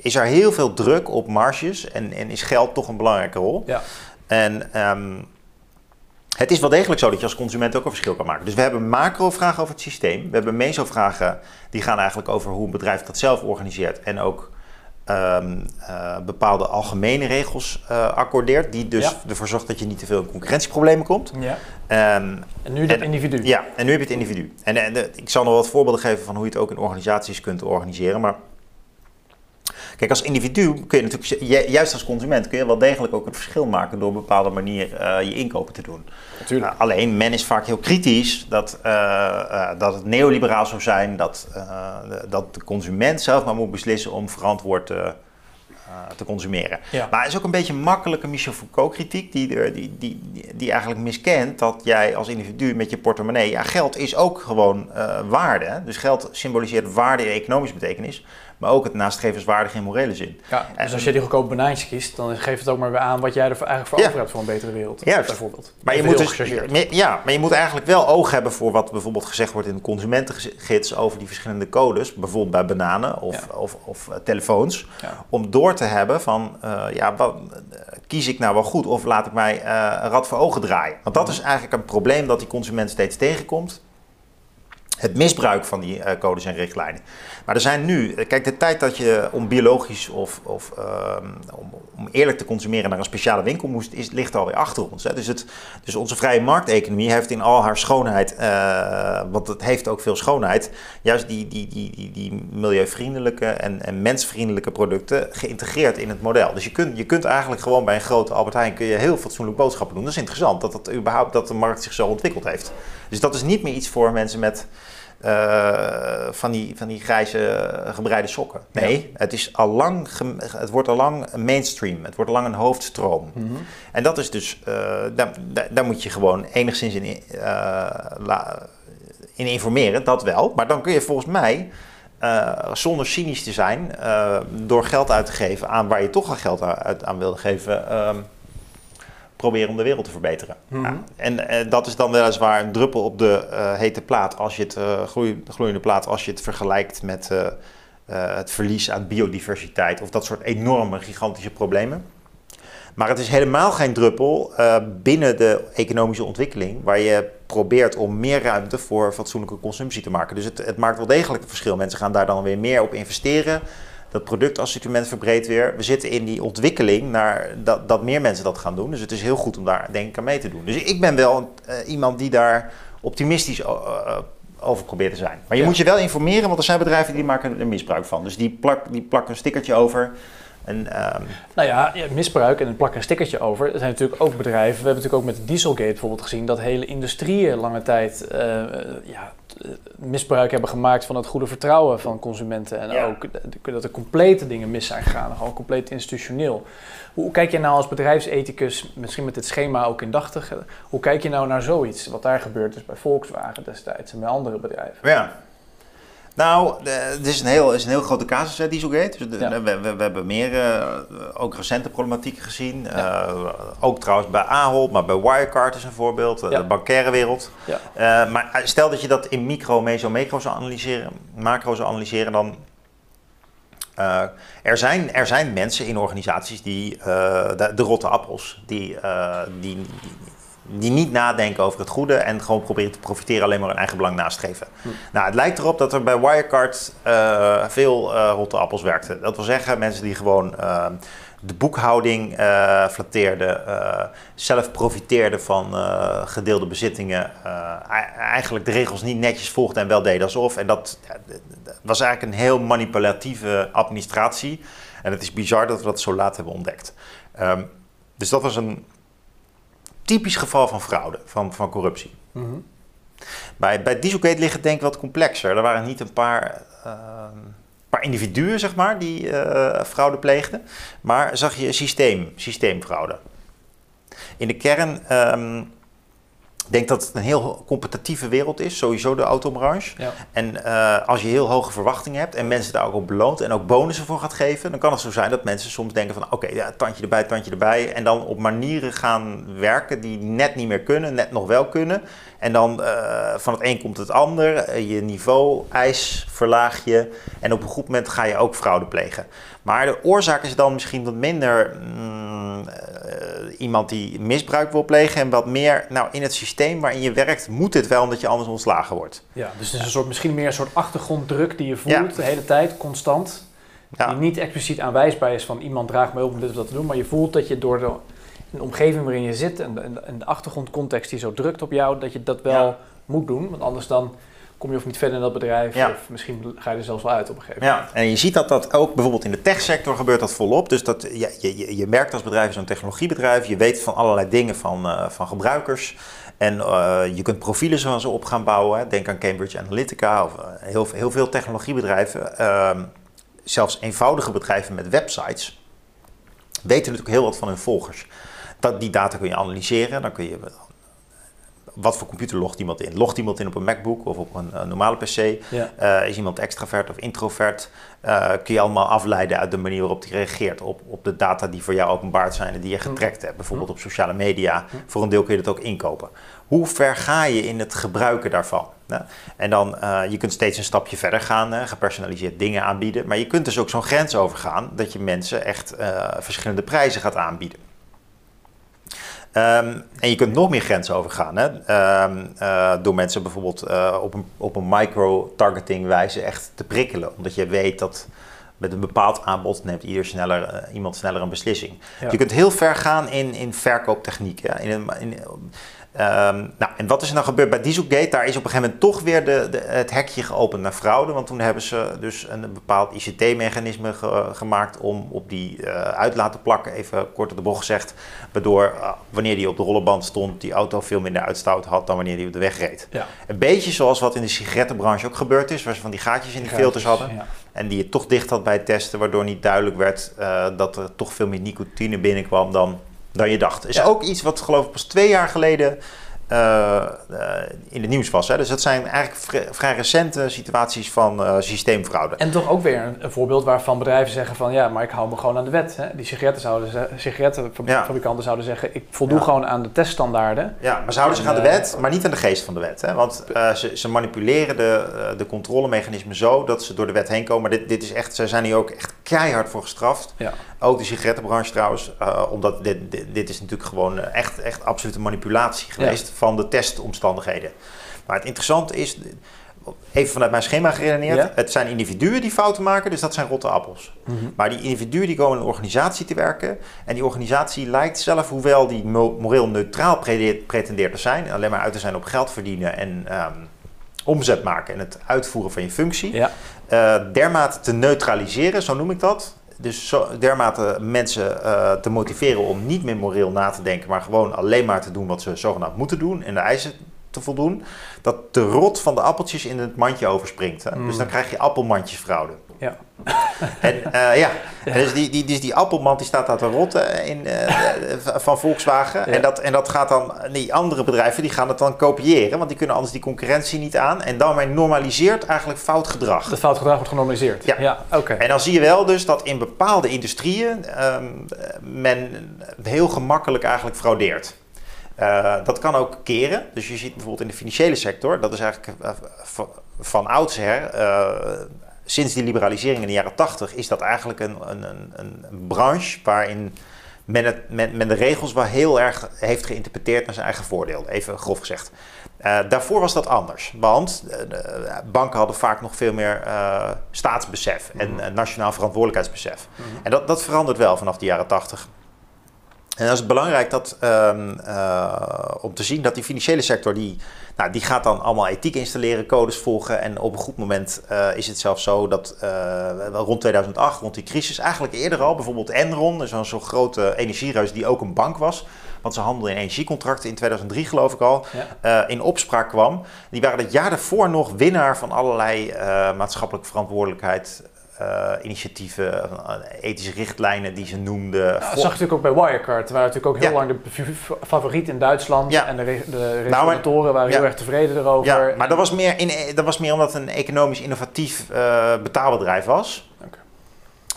Is er heel veel druk op marges en, en is geld toch een belangrijke rol. Ja. En ehm, het is wel degelijk zo dat je als consument ook een verschil kan maken. Dus we hebben macro-vragen over het systeem. We hebben meso-vragen die gaan eigenlijk over hoe een bedrijf dat zelf organiseert. En ook ehm, eh, bepaalde algemene regels eh, accordeert. Die dus Ja. ervoor zorgt dat je niet te veel in concurrentieproblemen komt. Ja. Ehm, En nu dat En- individu. ja, en nu heb je het individu. En, en de- ik zal nog wat voorbeelden geven van hoe je het ook in organisaties kunt organiseren. Maar kijk, als individu kun je natuurlijk, ju- juist als consument, kun je wel degelijk ook een verschil maken door op een bepaalde manier eh, je inkopen te doen. natuurlijk. Uh, alleen men is vaak heel kritisch dat, uh, uh, dat het neoliberaal zou zijn, dat, de, dat de consument zelf maar moet beslissen om verantwoord uh, te consumeren. Ja. Maar het is ook een beetje makkelijke Michel Foucault-kritiek, die, die, die, die, die eigenlijk miskent dat jij als individu met je portemonnee, ja, geld is ook gewoon uh, waarde. Dus geld symboliseert waarde in economische betekenis, maar ook het nastrevenswaardige in morele zin. Ja, dus En- als je die goedkope banaantjes kiest, dan geeft het ook maar weer aan wat jij er eigenlijk voor Ja. over hebt voor een betere wereld. Juist. Bijvoorbeeld. Maar je, moet dus, ja, maar je moet eigenlijk wel oog hebben voor wat bijvoorbeeld gezegd wordt in de consumentengids over die verschillende codes, bijvoorbeeld bij bananen of, Ja. of, of eh, telefoons, om door te hebben van, eh, ja, wat, eh, kies ik nou wel goed of laat ik mij eh, een rad voor ogen draaien? Want dat is eigenlijk een probleem dat die consument steeds tegenkomt. Het misbruik van die uh, codes en richtlijnen. Maar er zijn nu, eh, kijk, de tijd dat je om biologisch of, of uh, om, eerlijk te consumeren naar een speciale winkel moest, is, ligt alweer achter ons. Hè. Dus, het, dus onze vrije markteconomie heeft in al haar schoonheid, uh, want het heeft ook veel schoonheid, juist die, die, die, die, die milieuvriendelijke en, en mensvriendelijke producten geïntegreerd in het model. Dus je kunt, je kunt eigenlijk gewoon bij een grote Albert Heijn kun je heel fatsoenlijk boodschappen doen. Dat is interessant dat, dat, überhaupt, dat de markt zich zo ontwikkeld heeft. Dus dat is niet meer iets voor mensen met uh, van, die, van die grijze gebreide sokken. Nee, het, is al lang het wordt al lang mainstream. Het wordt al lang een hoofdstroom. Mm -hmm. En dat is dus, uh, daar, daar, moet je gewoon enigszins in, uh, la, in informeren, dat wel. Maar dan kun je volgens mij, zonder cynisch te zijn, door geld uit te geven aan waar je toch al geld uit aan wilde geven ehm, proberen om de wereld te verbeteren. Mhm. ja. En uh, dat is dan weliswaar een druppel op de uh, hete plaat, als je het uh, gloei, gloeiende plaat, als je het vergelijkt met het verlies aan biodiversiteit of dat soort enorme, gigantische problemen. Maar het is helemaal geen druppel binnen de economische ontwikkeling, waar je probeert om meer ruimte voor fatsoenlijke consumptie te maken. Dus het, het maakt wel degelijk een verschil. Mensen gaan daar dan weer meer op investeren dat productassortiment verbreedt weer. We zitten in die ontwikkeling naar dat, dat meer mensen dat gaan doen. Dus het is heel goed om daar denk ik aan mee te doen. Dus ik ben wel uh, iemand die daar optimistisch over probeert te zijn. Maar je moet je wel informeren, want er zijn bedrijven die maken er misbruik van. Dus die, plak, die plakken een stickertje over. En, um... Nou ja, misbruik en plakken een stickertje over. Er zijn natuurlijk ook bedrijven. We hebben natuurlijk ook met Dieselgate bijvoorbeeld gezien dat hele industrieën lange tijd uh, ja, misbruik hebben gemaakt van het goede vertrouwen van consumenten. En ja. ook dat er complete dingen mis zijn gegaan, gewoon compleet institutioneel. Hoe kijk je nou als bedrijfsethicus, misschien met dit schema ook indachtig, hoe kijk je nou naar zoiets, wat daar gebeurd is bij Volkswagen destijds en bij andere bedrijven? Ja, nou, het is een heel, is een heel grote casus, hè, Dieselgate. Dus we, we, we, hebben meer, uh, ook recente problematieken gezien. Ja. Uh, ook trouwens bij Ahold, maar bij Wirecard is een voorbeeld, ja. de bankaire wereld. Uh, maar stel dat je dat in micro, meso, macro zou analyseren, macro zou analyseren, dan... er, zijn, er zijn mensen in organisaties die, de, de, rotte appels, die, die, die die niet nadenken over het goede en gewoon proberen te profiteren, alleen maar hun eigen belang nastreven. Hm. Nou, het lijkt erop dat er bij Wirecard uh, veel uh, rotte appels werkten. Dat wil zeggen, mensen die gewoon uh, de boekhouding flatteerden, zelf profiteerden van gedeelde bezittingen, eigenlijk de regels niet netjes volgden en wel deden alsof. En dat was eigenlijk een heel manipulatieve administratie. En het is bizar dat we dat zo laat hebben ontdekt. Um, dus dat was een typisch geval van fraude, van, van corruptie. Mm -hmm. Bij, bij Dieselgate ligt het denk ik wat complexer. Er waren niet een paar, uh, paar individuen, zeg maar, die uh, fraude pleegden. Maar zag je systeem, systeemfraude. In de kern um, ik denk dat het een heel competitieve wereld is, sowieso de autobranche. Ja. En uh, als je heel hoge verwachtingen hebt en mensen daar ook op beloont en ook bonussen voor gaat geven, dan kan het zo zijn dat mensen soms denken van oké, okay, ja, tandje erbij, tandje erbij. En dan op manieren gaan werken die net niet meer kunnen, net nog wel kunnen. En dan uh, van het een komt het ander, uh, je niveau, eis verlaag je en op een goed moment ga je ook fraude plegen. Maar de oorzaak is dan misschien wat minder mm, uh, iemand die misbruik wil plegen en wat meer, nou in het systeem waarin je werkt, moet het wel omdat je anders ontslagen wordt. Ja, dus het is een soort, misschien meer een soort achtergronddruk die je voelt ja. de hele tijd, constant. Ja. Die niet expliciet aanwijsbaar is van iemand draagt mij op om dit of dat te doen, maar je voelt dat je door de, omgeving waarin je zit en de, en de achtergrondcontext die zo drukt op jou, dat je dat wel ja. moet doen. Want anders dan kom je of niet verder in dat bedrijf. Ja. Of misschien ga je er zelfs wel uit op een gegeven moment. Ja, en je ziet dat dat ook bijvoorbeeld in de techsector gebeurt dat volop. Dus dat, ja, je, je, je merkt als bedrijf, zo'n technologiebedrijf, je weet van allerlei dingen van, uh, van gebruikers. En uh, je kunt profielen zo ze op gaan bouwen. Hè. Denk aan Cambridge Analytica of uh, heel, heel veel technologiebedrijven. Ehm, zelfs eenvoudige bedrijven met websites weten natuurlijk heel wat van hun volgers. Dat, die data kun je analyseren. Dan kun je wat voor computer logt iemand in? Logt iemand in op een MacBook of op een, een normale PC? Ja. Uh, is iemand extravert of introvert? Uh, kun je allemaal afleiden uit de manier waarop hij reageert op, op de data die voor jou openbaard zijn en die je getrekt hebt. Bijvoorbeeld op sociale media. Voor een deel kun je dat ook inkopen. Hoe ver ga je in het gebruiken daarvan? Nou, en dan, je kunt steeds een stapje verder gaan, gepersonaliseerd dingen aanbieden. Maar je kunt dus ook zo'n grens overgaan dat je mensen echt verschillende prijzen gaat aanbieden. Ehm, en je kunt nog meer grenzen overgaan. Hè? Ehm, eh, door mensen bijvoorbeeld uh, op een, op een micro-targeting wijze echt te prikkelen. Omdat je weet dat met een bepaald aanbod neemt ieder sneller, uh, iemand sneller een beslissing. Ja. Je kunt heel ver gaan in, in verkooptechnieken. In, een, in, Ehm, nou, en wat is er nou gebeurd bij Dieselgate? Daar is op een gegeven moment toch weer de, de, het hekje geopend naar fraude. Want toen hebben ze dus een bepaald ICT-mechanisme gemaakt om op die uh, uitlaat te plakken, even kort op de bocht gezegd. Waardoor uh, wanneer die op de rollenband stond, die auto veel minder uitstoot had dan wanneer die op de weg reed. Ja. Een beetje zoals wat in de sigarettenbranche ook gebeurd is, waar ze van die gaatjes in die filters hadden. Ja. En die je toch dicht had bij het testen, waardoor niet duidelijk werd uh, dat er toch veel meer nicotine binnenkwam dan dan je dacht. Is ook iets wat geloof ik pas twee jaar geleden uh, in het nieuws was. Hè? Dus dat zijn eigenlijk vrij, recente situaties van uh, systeemfraude. En toch ook weer een, voorbeeld waarvan bedrijven zeggen van ja, maar ik hou me gewoon aan de wet. Hè? Die sigaretten zouden, sigarettenfabrikanten ja. zouden zeggen ik voldoe gewoon aan de teststandaarden. Ja, maar ze houden zich aan de wet, maar niet aan de geest van de wet. Hè? Want ze, ze, manipuleren de, de controlemechanismen zo dat ze door de wet heen komen. Maar dit, dit is echt, ze zijn hier ook echt keihard voor gestraft. Ja. Ook de sigarettenbranche trouwens, omdat dit, dit, dit, is natuurlijk gewoon echt, echt absolute manipulatie geweest van de testomstandigheden. Maar het interessante is, even vanuit mijn schema geredeneerd, het zijn individuen die fouten maken, dus dat zijn rotte appels. Mhm. Maar die individuen die komen in een organisatie te werken en die organisatie lijkt zelf, hoewel die moreel neutraal pretendeert te zijn, alleen maar uit te zijn op geld verdienen en ehm, omzet maken en het uitvoeren van je functie, ja. Uh, dermate te neutraliseren, zo noem ik dat, dus zo, dermate mensen uh, te motiveren om niet meer moreel na te denken, maar gewoon alleen maar te doen wat ze zogenaamd moeten doen en de eisen te voldoen, dat de rot van de appeltjes in het mandje overspringt. Hè? Mm. Dus dan krijg je appelmandjesfraude. Ja. (laughs) En uh, ja, En dus die, die, dus die appelmand die staat daar te rotten in, uh, (laughs) van Volkswagen. En, dat, en dat gaat dan, die andere bedrijven die gaan het dan kopiëren, want die kunnen anders die concurrentie niet aan. En daarmee normaliseert eigenlijk fout gedrag. Dat fout gedrag wordt genormaliseerd? Ja. ja oké. En dan zie je wel dus dat in bepaalde industrieën um, men heel gemakkelijk eigenlijk fraudeert. Uh, dat kan ook keren. Dus je ziet bijvoorbeeld in de financiële sector, dat is eigenlijk van, van oudsher uh, sinds die liberalisering in de jaren 80 is dat eigenlijk een, een, een, een branche waarin men, het, men, men, de regels wel heel erg heeft geïnterpreteerd naar zijn eigen voordeel, even grof gezegd. Uh, daarvoor was dat anders, want uh, banken hadden vaak nog veel meer uh, staatsbesef en mm. nationaal verantwoordelijkheidsbesef. Mm. En dat, dat verandert wel vanaf de jaren 80. En dat is belangrijk dat, um, om te zien dat die financiële sector, die, nou, die gaat dan allemaal ethiek installeren, codes volgen. En op een goed moment uh, is het zelfs zo dat uh, rond 2008, rond die crisis, eigenlijk eerder al, bijvoorbeeld Enron, zo'n zo grote energiereus die ook een bank was, want ze handelden in energiecontracten in 2003 geloof ik al, ja. in opspraak kwam. Die waren het jaar daarvoor nog winnaar van allerlei maatschappelijke verantwoordelijkheid uh, initiatieven, uh, ethische richtlijnen die ze noemden. Dat zag je natuurlijk ook bij Wirecard. waren natuurlijk ook heel lang de favoriet in Duitsland. Ja. En de, re de regulatoren nou, waren heel erg tevreden erover. Ja, maar dat was meer, in, dat was meer omdat het een economisch innovatief uh, betaalbedrijf was. Okay.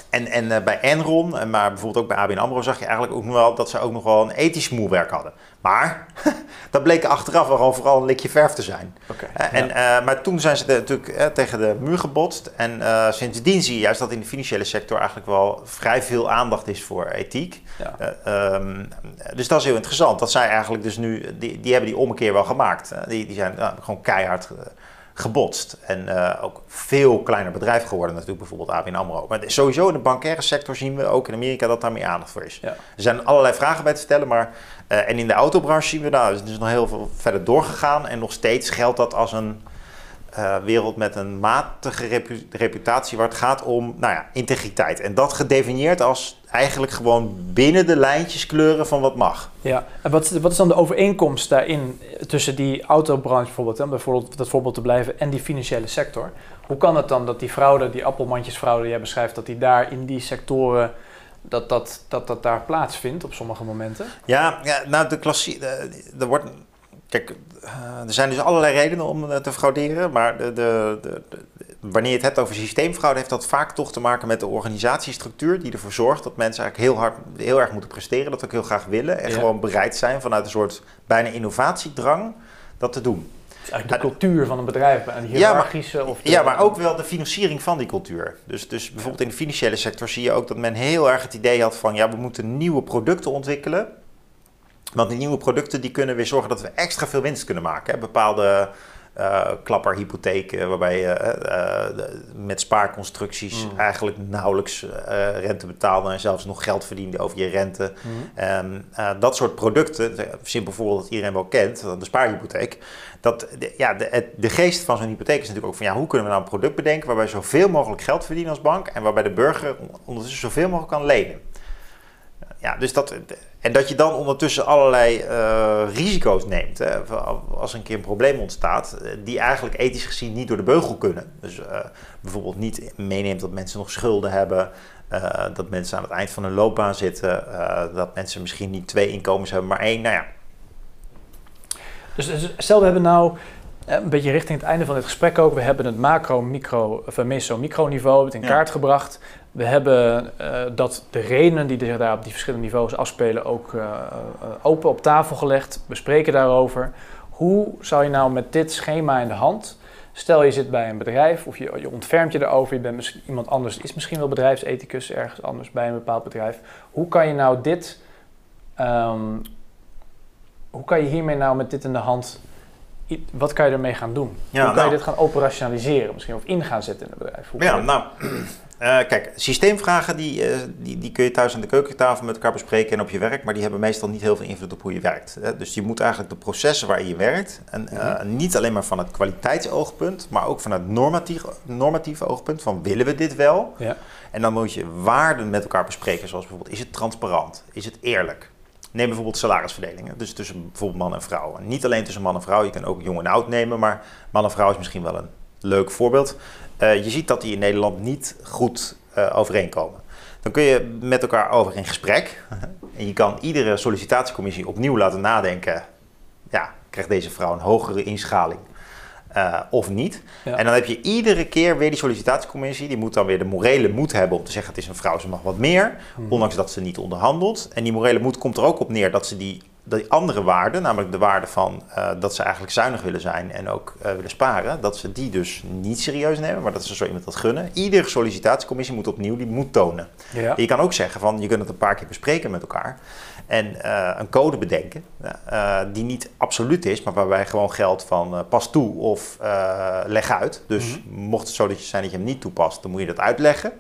En, en uh, bij Enron, maar bijvoorbeeld ook bij ABN AMRO zag je eigenlijk ook nog wel dat ze ook nog wel een ethisch smoelwerk hadden. Maar (laughs) dat bleek achteraf wel vooral een likje verf te zijn. Okay, uh, en, ja. uh, maar toen zijn ze de, natuurlijk tegen de muur gebotst. En sindsdien zie je juist dat in de financiële sector eigenlijk wel vrij veel aandacht is voor ethiek. Ja. Um, dus dat is heel interessant. Dat zij eigenlijk dus nu, die, die hebben die ommekeer wel gemaakt. die, die zijn gewoon keihard gebotst. En uh, ook veel kleiner bedrijf geworden natuurlijk, bijvoorbeeld ABN AMRO. Maar sowieso in de bankaire sector zien we ook in Amerika dat daar meer aandacht voor is. Ja. Er zijn allerlei vragen bij te stellen, maar... Uh, en in de autobranche zien we, nou, is nog heel veel verder doorgegaan. En nog steeds geldt dat als een uh, wereld met een matige repu reputatie waar het gaat om nou ja, integriteit. En dat gedefinieerd als eigenlijk gewoon binnen de lijntjes kleuren van wat mag. Ja, en wat, wat is dan de overeenkomst daarin tussen die autobranche bijvoorbeeld, om bijvoorbeeld dat voorbeeld te blijven, en die financiële sector? Hoe kan het dan dat die fraude, die appelmandjesfraude die jij beschrijft, dat die daar in die sectoren dat dat, dat, dat daar plaatsvindt op sommige momenten? Ja, ja nou de klassie, er wordt Kijk, eh, er zijn dus allerlei redenen om eh, te frauderen, maar de, de, de, wanneer je het hebt over systeemfraude, heeft dat vaak toch te maken met de organisatiestructuur die ervoor zorgt dat mensen eigenlijk heel hard, heel erg moeten presteren, dat ook heel graag willen en gewoon bereid zijn vanuit een soort bijna innovatiedrang dat te doen. Dus eigenlijk de cultuur van een bedrijf, een hiërarchische... Ja, maar, of ja, maar ook wel de financiering van die cultuur. Dus, dus bijvoorbeeld in de financiële sector zie je ook dat men heel erg het idee had van... ja, we moeten nieuwe producten ontwikkelen Want die nieuwe producten die kunnen weer zorgen dat we extra veel winst kunnen maken. Hè. Bepaalde uh, klapperhypotheken, waarbij je uh, met spaarconstructies mm. eigenlijk nauwelijks rente betaalde en zelfs nog geld verdiende over je rente. Mm. dat soort producten, simpel voorbeeld dat iedereen wel kent, de spaarhypotheek. Dat, de, ja, de, de geest van zo'n hypotheek is natuurlijk ook van ja, hoe kunnen we nou een product bedenken waarbij zoveel mogelijk geld verdienen als bank en waarbij de burger ondertussen zoveel mogelijk kan lenen. Ja, dus dat, en dat je dan ondertussen allerlei uh, risico's neemt. Hè, als een keer een probleem ontstaat, eh, die eigenlijk ethisch gezien niet door de beugel kunnen. Dus uh, bijvoorbeeld niet meeneemt dat mensen nog schulden hebben. Uh, dat mensen aan het eind van hun loopbaan zitten. dat mensen misschien niet twee inkomens hebben, maar één. Nou ja. Dus, dus stel we hebben nou een beetje richting het einde van dit gesprek ook. We hebben het macro, micro, of meso, micro niveau in kaart gebracht. We hebben uh, dat de redenen die zich daar op die verschillende niveaus afspelen ook uh, open op tafel gelegd. We spreken daarover. Hoe zou je nou met dit schema in de hand, stel je zit bij een bedrijf of je, je ontfermt je erover, je bent misschien iemand anders, is misschien wel bedrijfsethicus ergens anders bij een bepaald bedrijf. Hoe kan je nou dit, um, hoe kan je hiermee nou met dit in de hand wat kan je ermee gaan doen? Ja, Hoe kan je nou- dit gaan operationaliseren misschien of in gaan zetten in het bedrijf? Hoe ja, nou, kijk, systeemvragen die, uh, die, die kun je thuis aan de keukentafel met elkaar bespreken en op je werk, maar die hebben meestal niet heel veel invloed op hoe je werkt. Hè? Dus je moet eigenlijk de processen waar je werkt, en uh, niet alleen maar van het kwaliteitsoogpunt, maar ook van het normatief, normatieve oogpunt van willen we dit wel? Ja. En dan moet je waarden met elkaar bespreken, zoals bijvoorbeeld is het transparant, is het eerlijk? Neem bijvoorbeeld salarisverdelingen, dus tussen bijvoorbeeld man en vrouw. En niet alleen tussen man en vrouw, je kan ook jong en oud nemen, maar man en vrouw is misschien wel een leuk voorbeeld. Uh, je ziet dat die in Nederland niet goed uh, overeenkomen. Dan kun je met elkaar over in gesprek. (laughs) en je kan iedere sollicitatiecommissie opnieuw laten nadenken. Ja, krijgt deze vrouw een hogere inschaling? Uh, of niet. Ja. En dan heb je iedere keer weer die sollicitatiecommissie. Die moet dan weer de morele moed hebben om te zeggen: het is een vrouw, ze mag wat meer. Mm. Ondanks dat ze niet onderhandelt. En die morele moed komt er ook op neer dat ze die die andere waarde, namelijk de waarde van uh, dat ze eigenlijk zuinig willen zijn en ook uh, willen sparen, dat ze die dus niet serieus nemen, maar dat ze zo iemand dat gunnen. Iedere sollicitatiecommissie moet opnieuw die moet tonen. Ja. Je kan ook zeggen van je kunt het een paar keer bespreken met elkaar en uh, een code bedenken die niet absoluut is, maar waarbij gewoon geldt van pas toe of leg uit. Dus mm -hmm. mocht het zo dat je zijn dat je hem niet toepast, dan moet je dat uitleggen.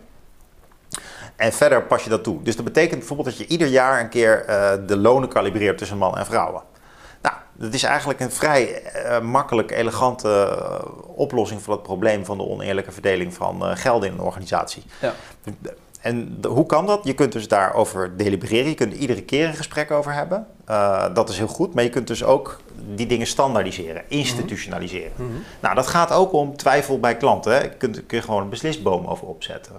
En verder pas je dat toe. Dus dat betekent bijvoorbeeld dat je ieder jaar een keer uh, de lonen kalibreert tussen mannen en vrouwen. Nou, dat is eigenlijk een vrij uh, makkelijk, elegante uh, oplossing voor het probleem van de oneerlijke verdeling van geld in een organisatie. Ja. En hoe kan dat? Je kunt dus daarover delibereren. Je kunt er iedere keer een gesprek over hebben. dat is heel goed. Maar je kunt dus ook die dingen standaardiseren, institutionaliseren. Mm -hmm. Nou, dat gaat ook om twijfel bij klanten. Hè. Je kunt er gewoon een beslisboom over opzetten.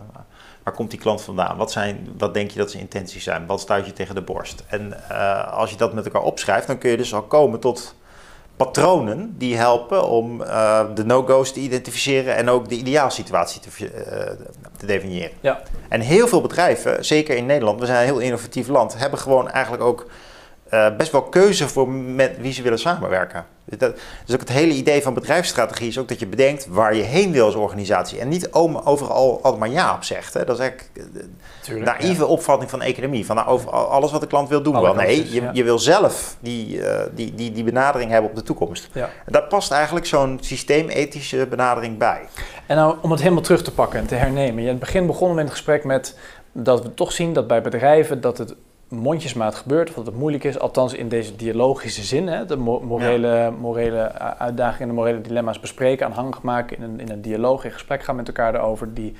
Waar komt die klant vandaan? Wat, zijn, wat denk je dat zijn intenties zijn? Wat stuit je tegen de borst? En uh, als je dat met elkaar opschrijft, dan kun je dus al komen tot patronen die helpen om uh, de no-go's te identificeren en ook de ideaalsituatie te, uh, te definiëren. Ja. En heel veel bedrijven, zeker in Nederland, we zijn een heel innovatief land, hebben gewoon eigenlijk ook uh, best wel keuze voor met wie ze willen samenwerken. Dus, dat, dus ook het hele idee van bedrijfsstrategie is ook dat je bedenkt waar je heen wil als organisatie. En niet overal altijd maar ja op zegt. Hè. Dat is eigenlijk een naïeve opvatting van economie. Van nou, over alles wat de klant wil doen wel. Nee, je, je wil zelf die, uh, die, die, die benadering hebben op de toekomst. Ja. En daar past eigenlijk zo'n systeemethische benadering bij. En nou, om het helemaal terug te pakken en te hernemen. In het begin begonnen we in het gesprek met dat we toch zien dat bij bedrijven dat het mondjesmaat gebeurt, of dat het moeilijk is, althans in deze dialogische zin, hè, de morele, morele uitdagingen en de morele dilemma's bespreken, aanhangig maken in een, in een dialoog, in gesprek gaan met elkaar erover, die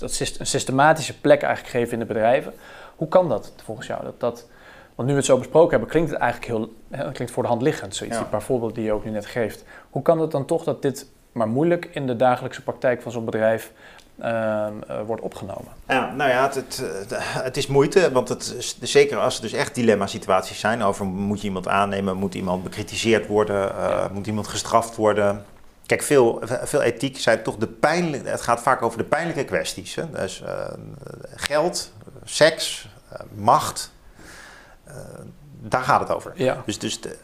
dat een systematische plek eigenlijk geven in de bedrijven. Hoe kan dat volgens jou? Dat, dat, want nu we het zo besproken hebben, klinkt het eigenlijk heel, hè, klinkt voor de hand liggend, zoiets, ja. die paar voorbeelden die je ook nu net geeft. Hoe kan het dan toch dat dit maar moeilijk in de dagelijkse praktijk van zo'n bedrijf uh, wordt opgenomen. Ja, nou ja, het, het, het, is moeite, want het, zeker als er dus echt dilemma-situaties zijn over moet je iemand aannemen, moet iemand bekritiseerd worden, uh, ja. moet iemand gestraft worden. Kijk, veel, veel ethiek zijn toch de pijnlijke, het gaat vaak over de pijnlijke kwesties. Hè? Dus uh, geld, seks, macht, daar gaat het over. Ja. Dus, dus de,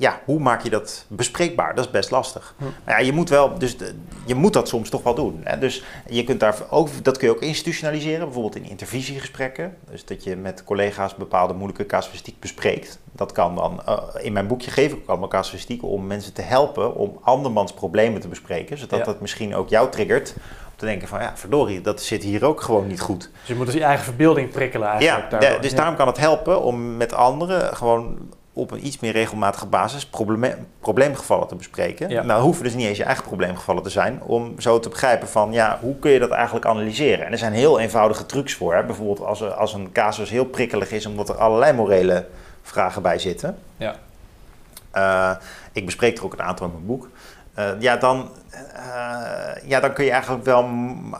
ja, hoe maak je dat bespreekbaar? Dat is best lastig. Hm. Maar ja, je moet wel, dus de- je moet dat soms toch wel doen. Hè? Dus je kunt daar ook, dat kun je ook institutionaliseren, bijvoorbeeld in intervisiegesprekken. Dus dat je met collega's bepaalde moeilijke casuïstiek bespreekt. Dat kan dan, eh, in mijn boekje geef ik ook allemaal casuïstiek om mensen te helpen om andermans problemen te bespreken. Zodat Ja. dat misschien ook jou triggert om te denken van, ja, verdorie, dat zit hier ook gewoon niet goed. Dus je moet dus je eigen verbeelding prikkelen eigenlijk. ja, dus Ja. daarom kan het helpen om met anderen gewoon op een iets meer regelmatige basis probleemgevallen te bespreken. Ja. Nou hoeven dus niet eens je eigen probleemgevallen te zijn om zo te begrijpen van ja, hoe kun je dat eigenlijk analyseren? En er zijn heel eenvoudige trucs voor. Hè? Bijvoorbeeld als, er- als een casus heel prikkelig is omdat er allerlei morele vragen bij zitten. Ja. Eh, ik bespreek er ook een aantal in mijn boek. Eh, ja, dan, eh, ja, dan kun je eigenlijk wel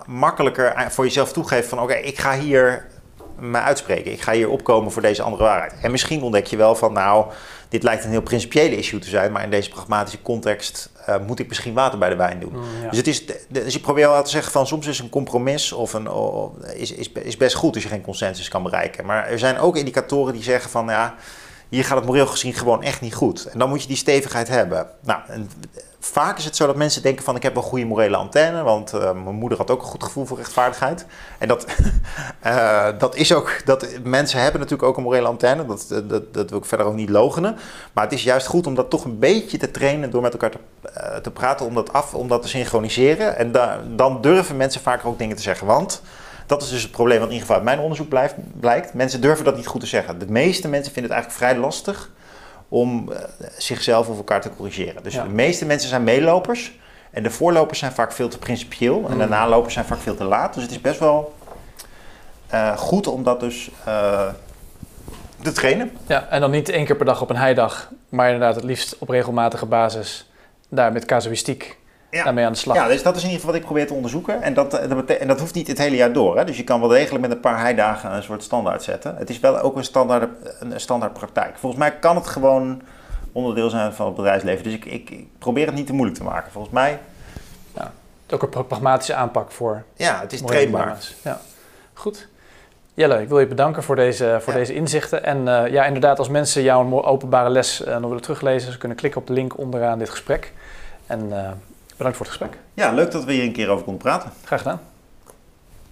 makkelijker voor jezelf toegeven van... oké, ik ga hier me uitspreken. Ik ga hier opkomen voor deze andere waarheid. En misschien ontdek je wel van... nou, dit lijkt een heel principiële issue te zijn... maar in deze pragmatische context eh, moet ik misschien water bij de wijn doen. Mm, ja. Dus, het is, dus ik probeer wel te zeggen van soms is een compromis of een, is, is, is best goed als je geen consensus kan bereiken. Maar er zijn ook indicatoren die zeggen van ja, hier gaat het moreel gezien gewoon echt niet goed. En dan moet je die stevigheid hebben. Nou, en vaak is het zo dat mensen denken van ik heb wel goede morele antenne, want eh, mijn moeder had ook een goed gevoel voor rechtvaardigheid. En dat, (laughs) eh, dat is ook, dat, mensen hebben natuurlijk ook een morele antenne, dat, dat, dat wil ik verder ook niet logenen. Maar het is juist goed om dat toch een beetje te trainen door met elkaar te, eh, te praten, om dat af, om dat te synchroniseren. En da- dan durven mensen vaker ook dingen te zeggen, want dat is dus het probleem wat in ieder geval uit mijn onderzoek blijft, blijkt. Mensen durven dat niet goed te zeggen. De meeste mensen vinden het eigenlijk vrij lastig om eh, zichzelf of elkaar te corrigeren. Dus Ja. de meeste mensen zijn meelopers. En de voorlopers zijn vaak veel te principieel. En de Mm. nalopers zijn vaak veel te laat. Dus het is best wel eh, goed om dat dus eh, te trainen. Ja, en dan niet één keer per dag op een heidag, maar inderdaad het liefst op regelmatige basis daar met casuïstiek Ja. daarmee aan de slag. Ja, dus dat is in ieder geval wat ik probeer te onderzoeken. En dat, eh, dat, en dat hoeft niet het hele jaar door. Hè? Dus je kan wel degelijk met een paar heidagen een soort standaard zetten. Het is wel ook een standaard, een standaard praktijk. Volgens mij kan het gewoon onderdeel zijn van het bedrijfsleven. Dus ik, ik, ik probeer het niet te moeilijk te maken. Volgens mij, Ook een pra- pragmatische aanpak voor ja, het is trainbaar. Ja, goed. Jelle, ik wil je bedanken voor deze, voor Ja. deze inzichten. En eh, ja, inderdaad, als mensen jouw openbare les eh, nog willen teruglezen, ze kunnen klikken op de link onderaan dit gesprek. En bedankt voor het gesprek. Ja, leuk dat we hier een keer over konden praten. Graag gedaan.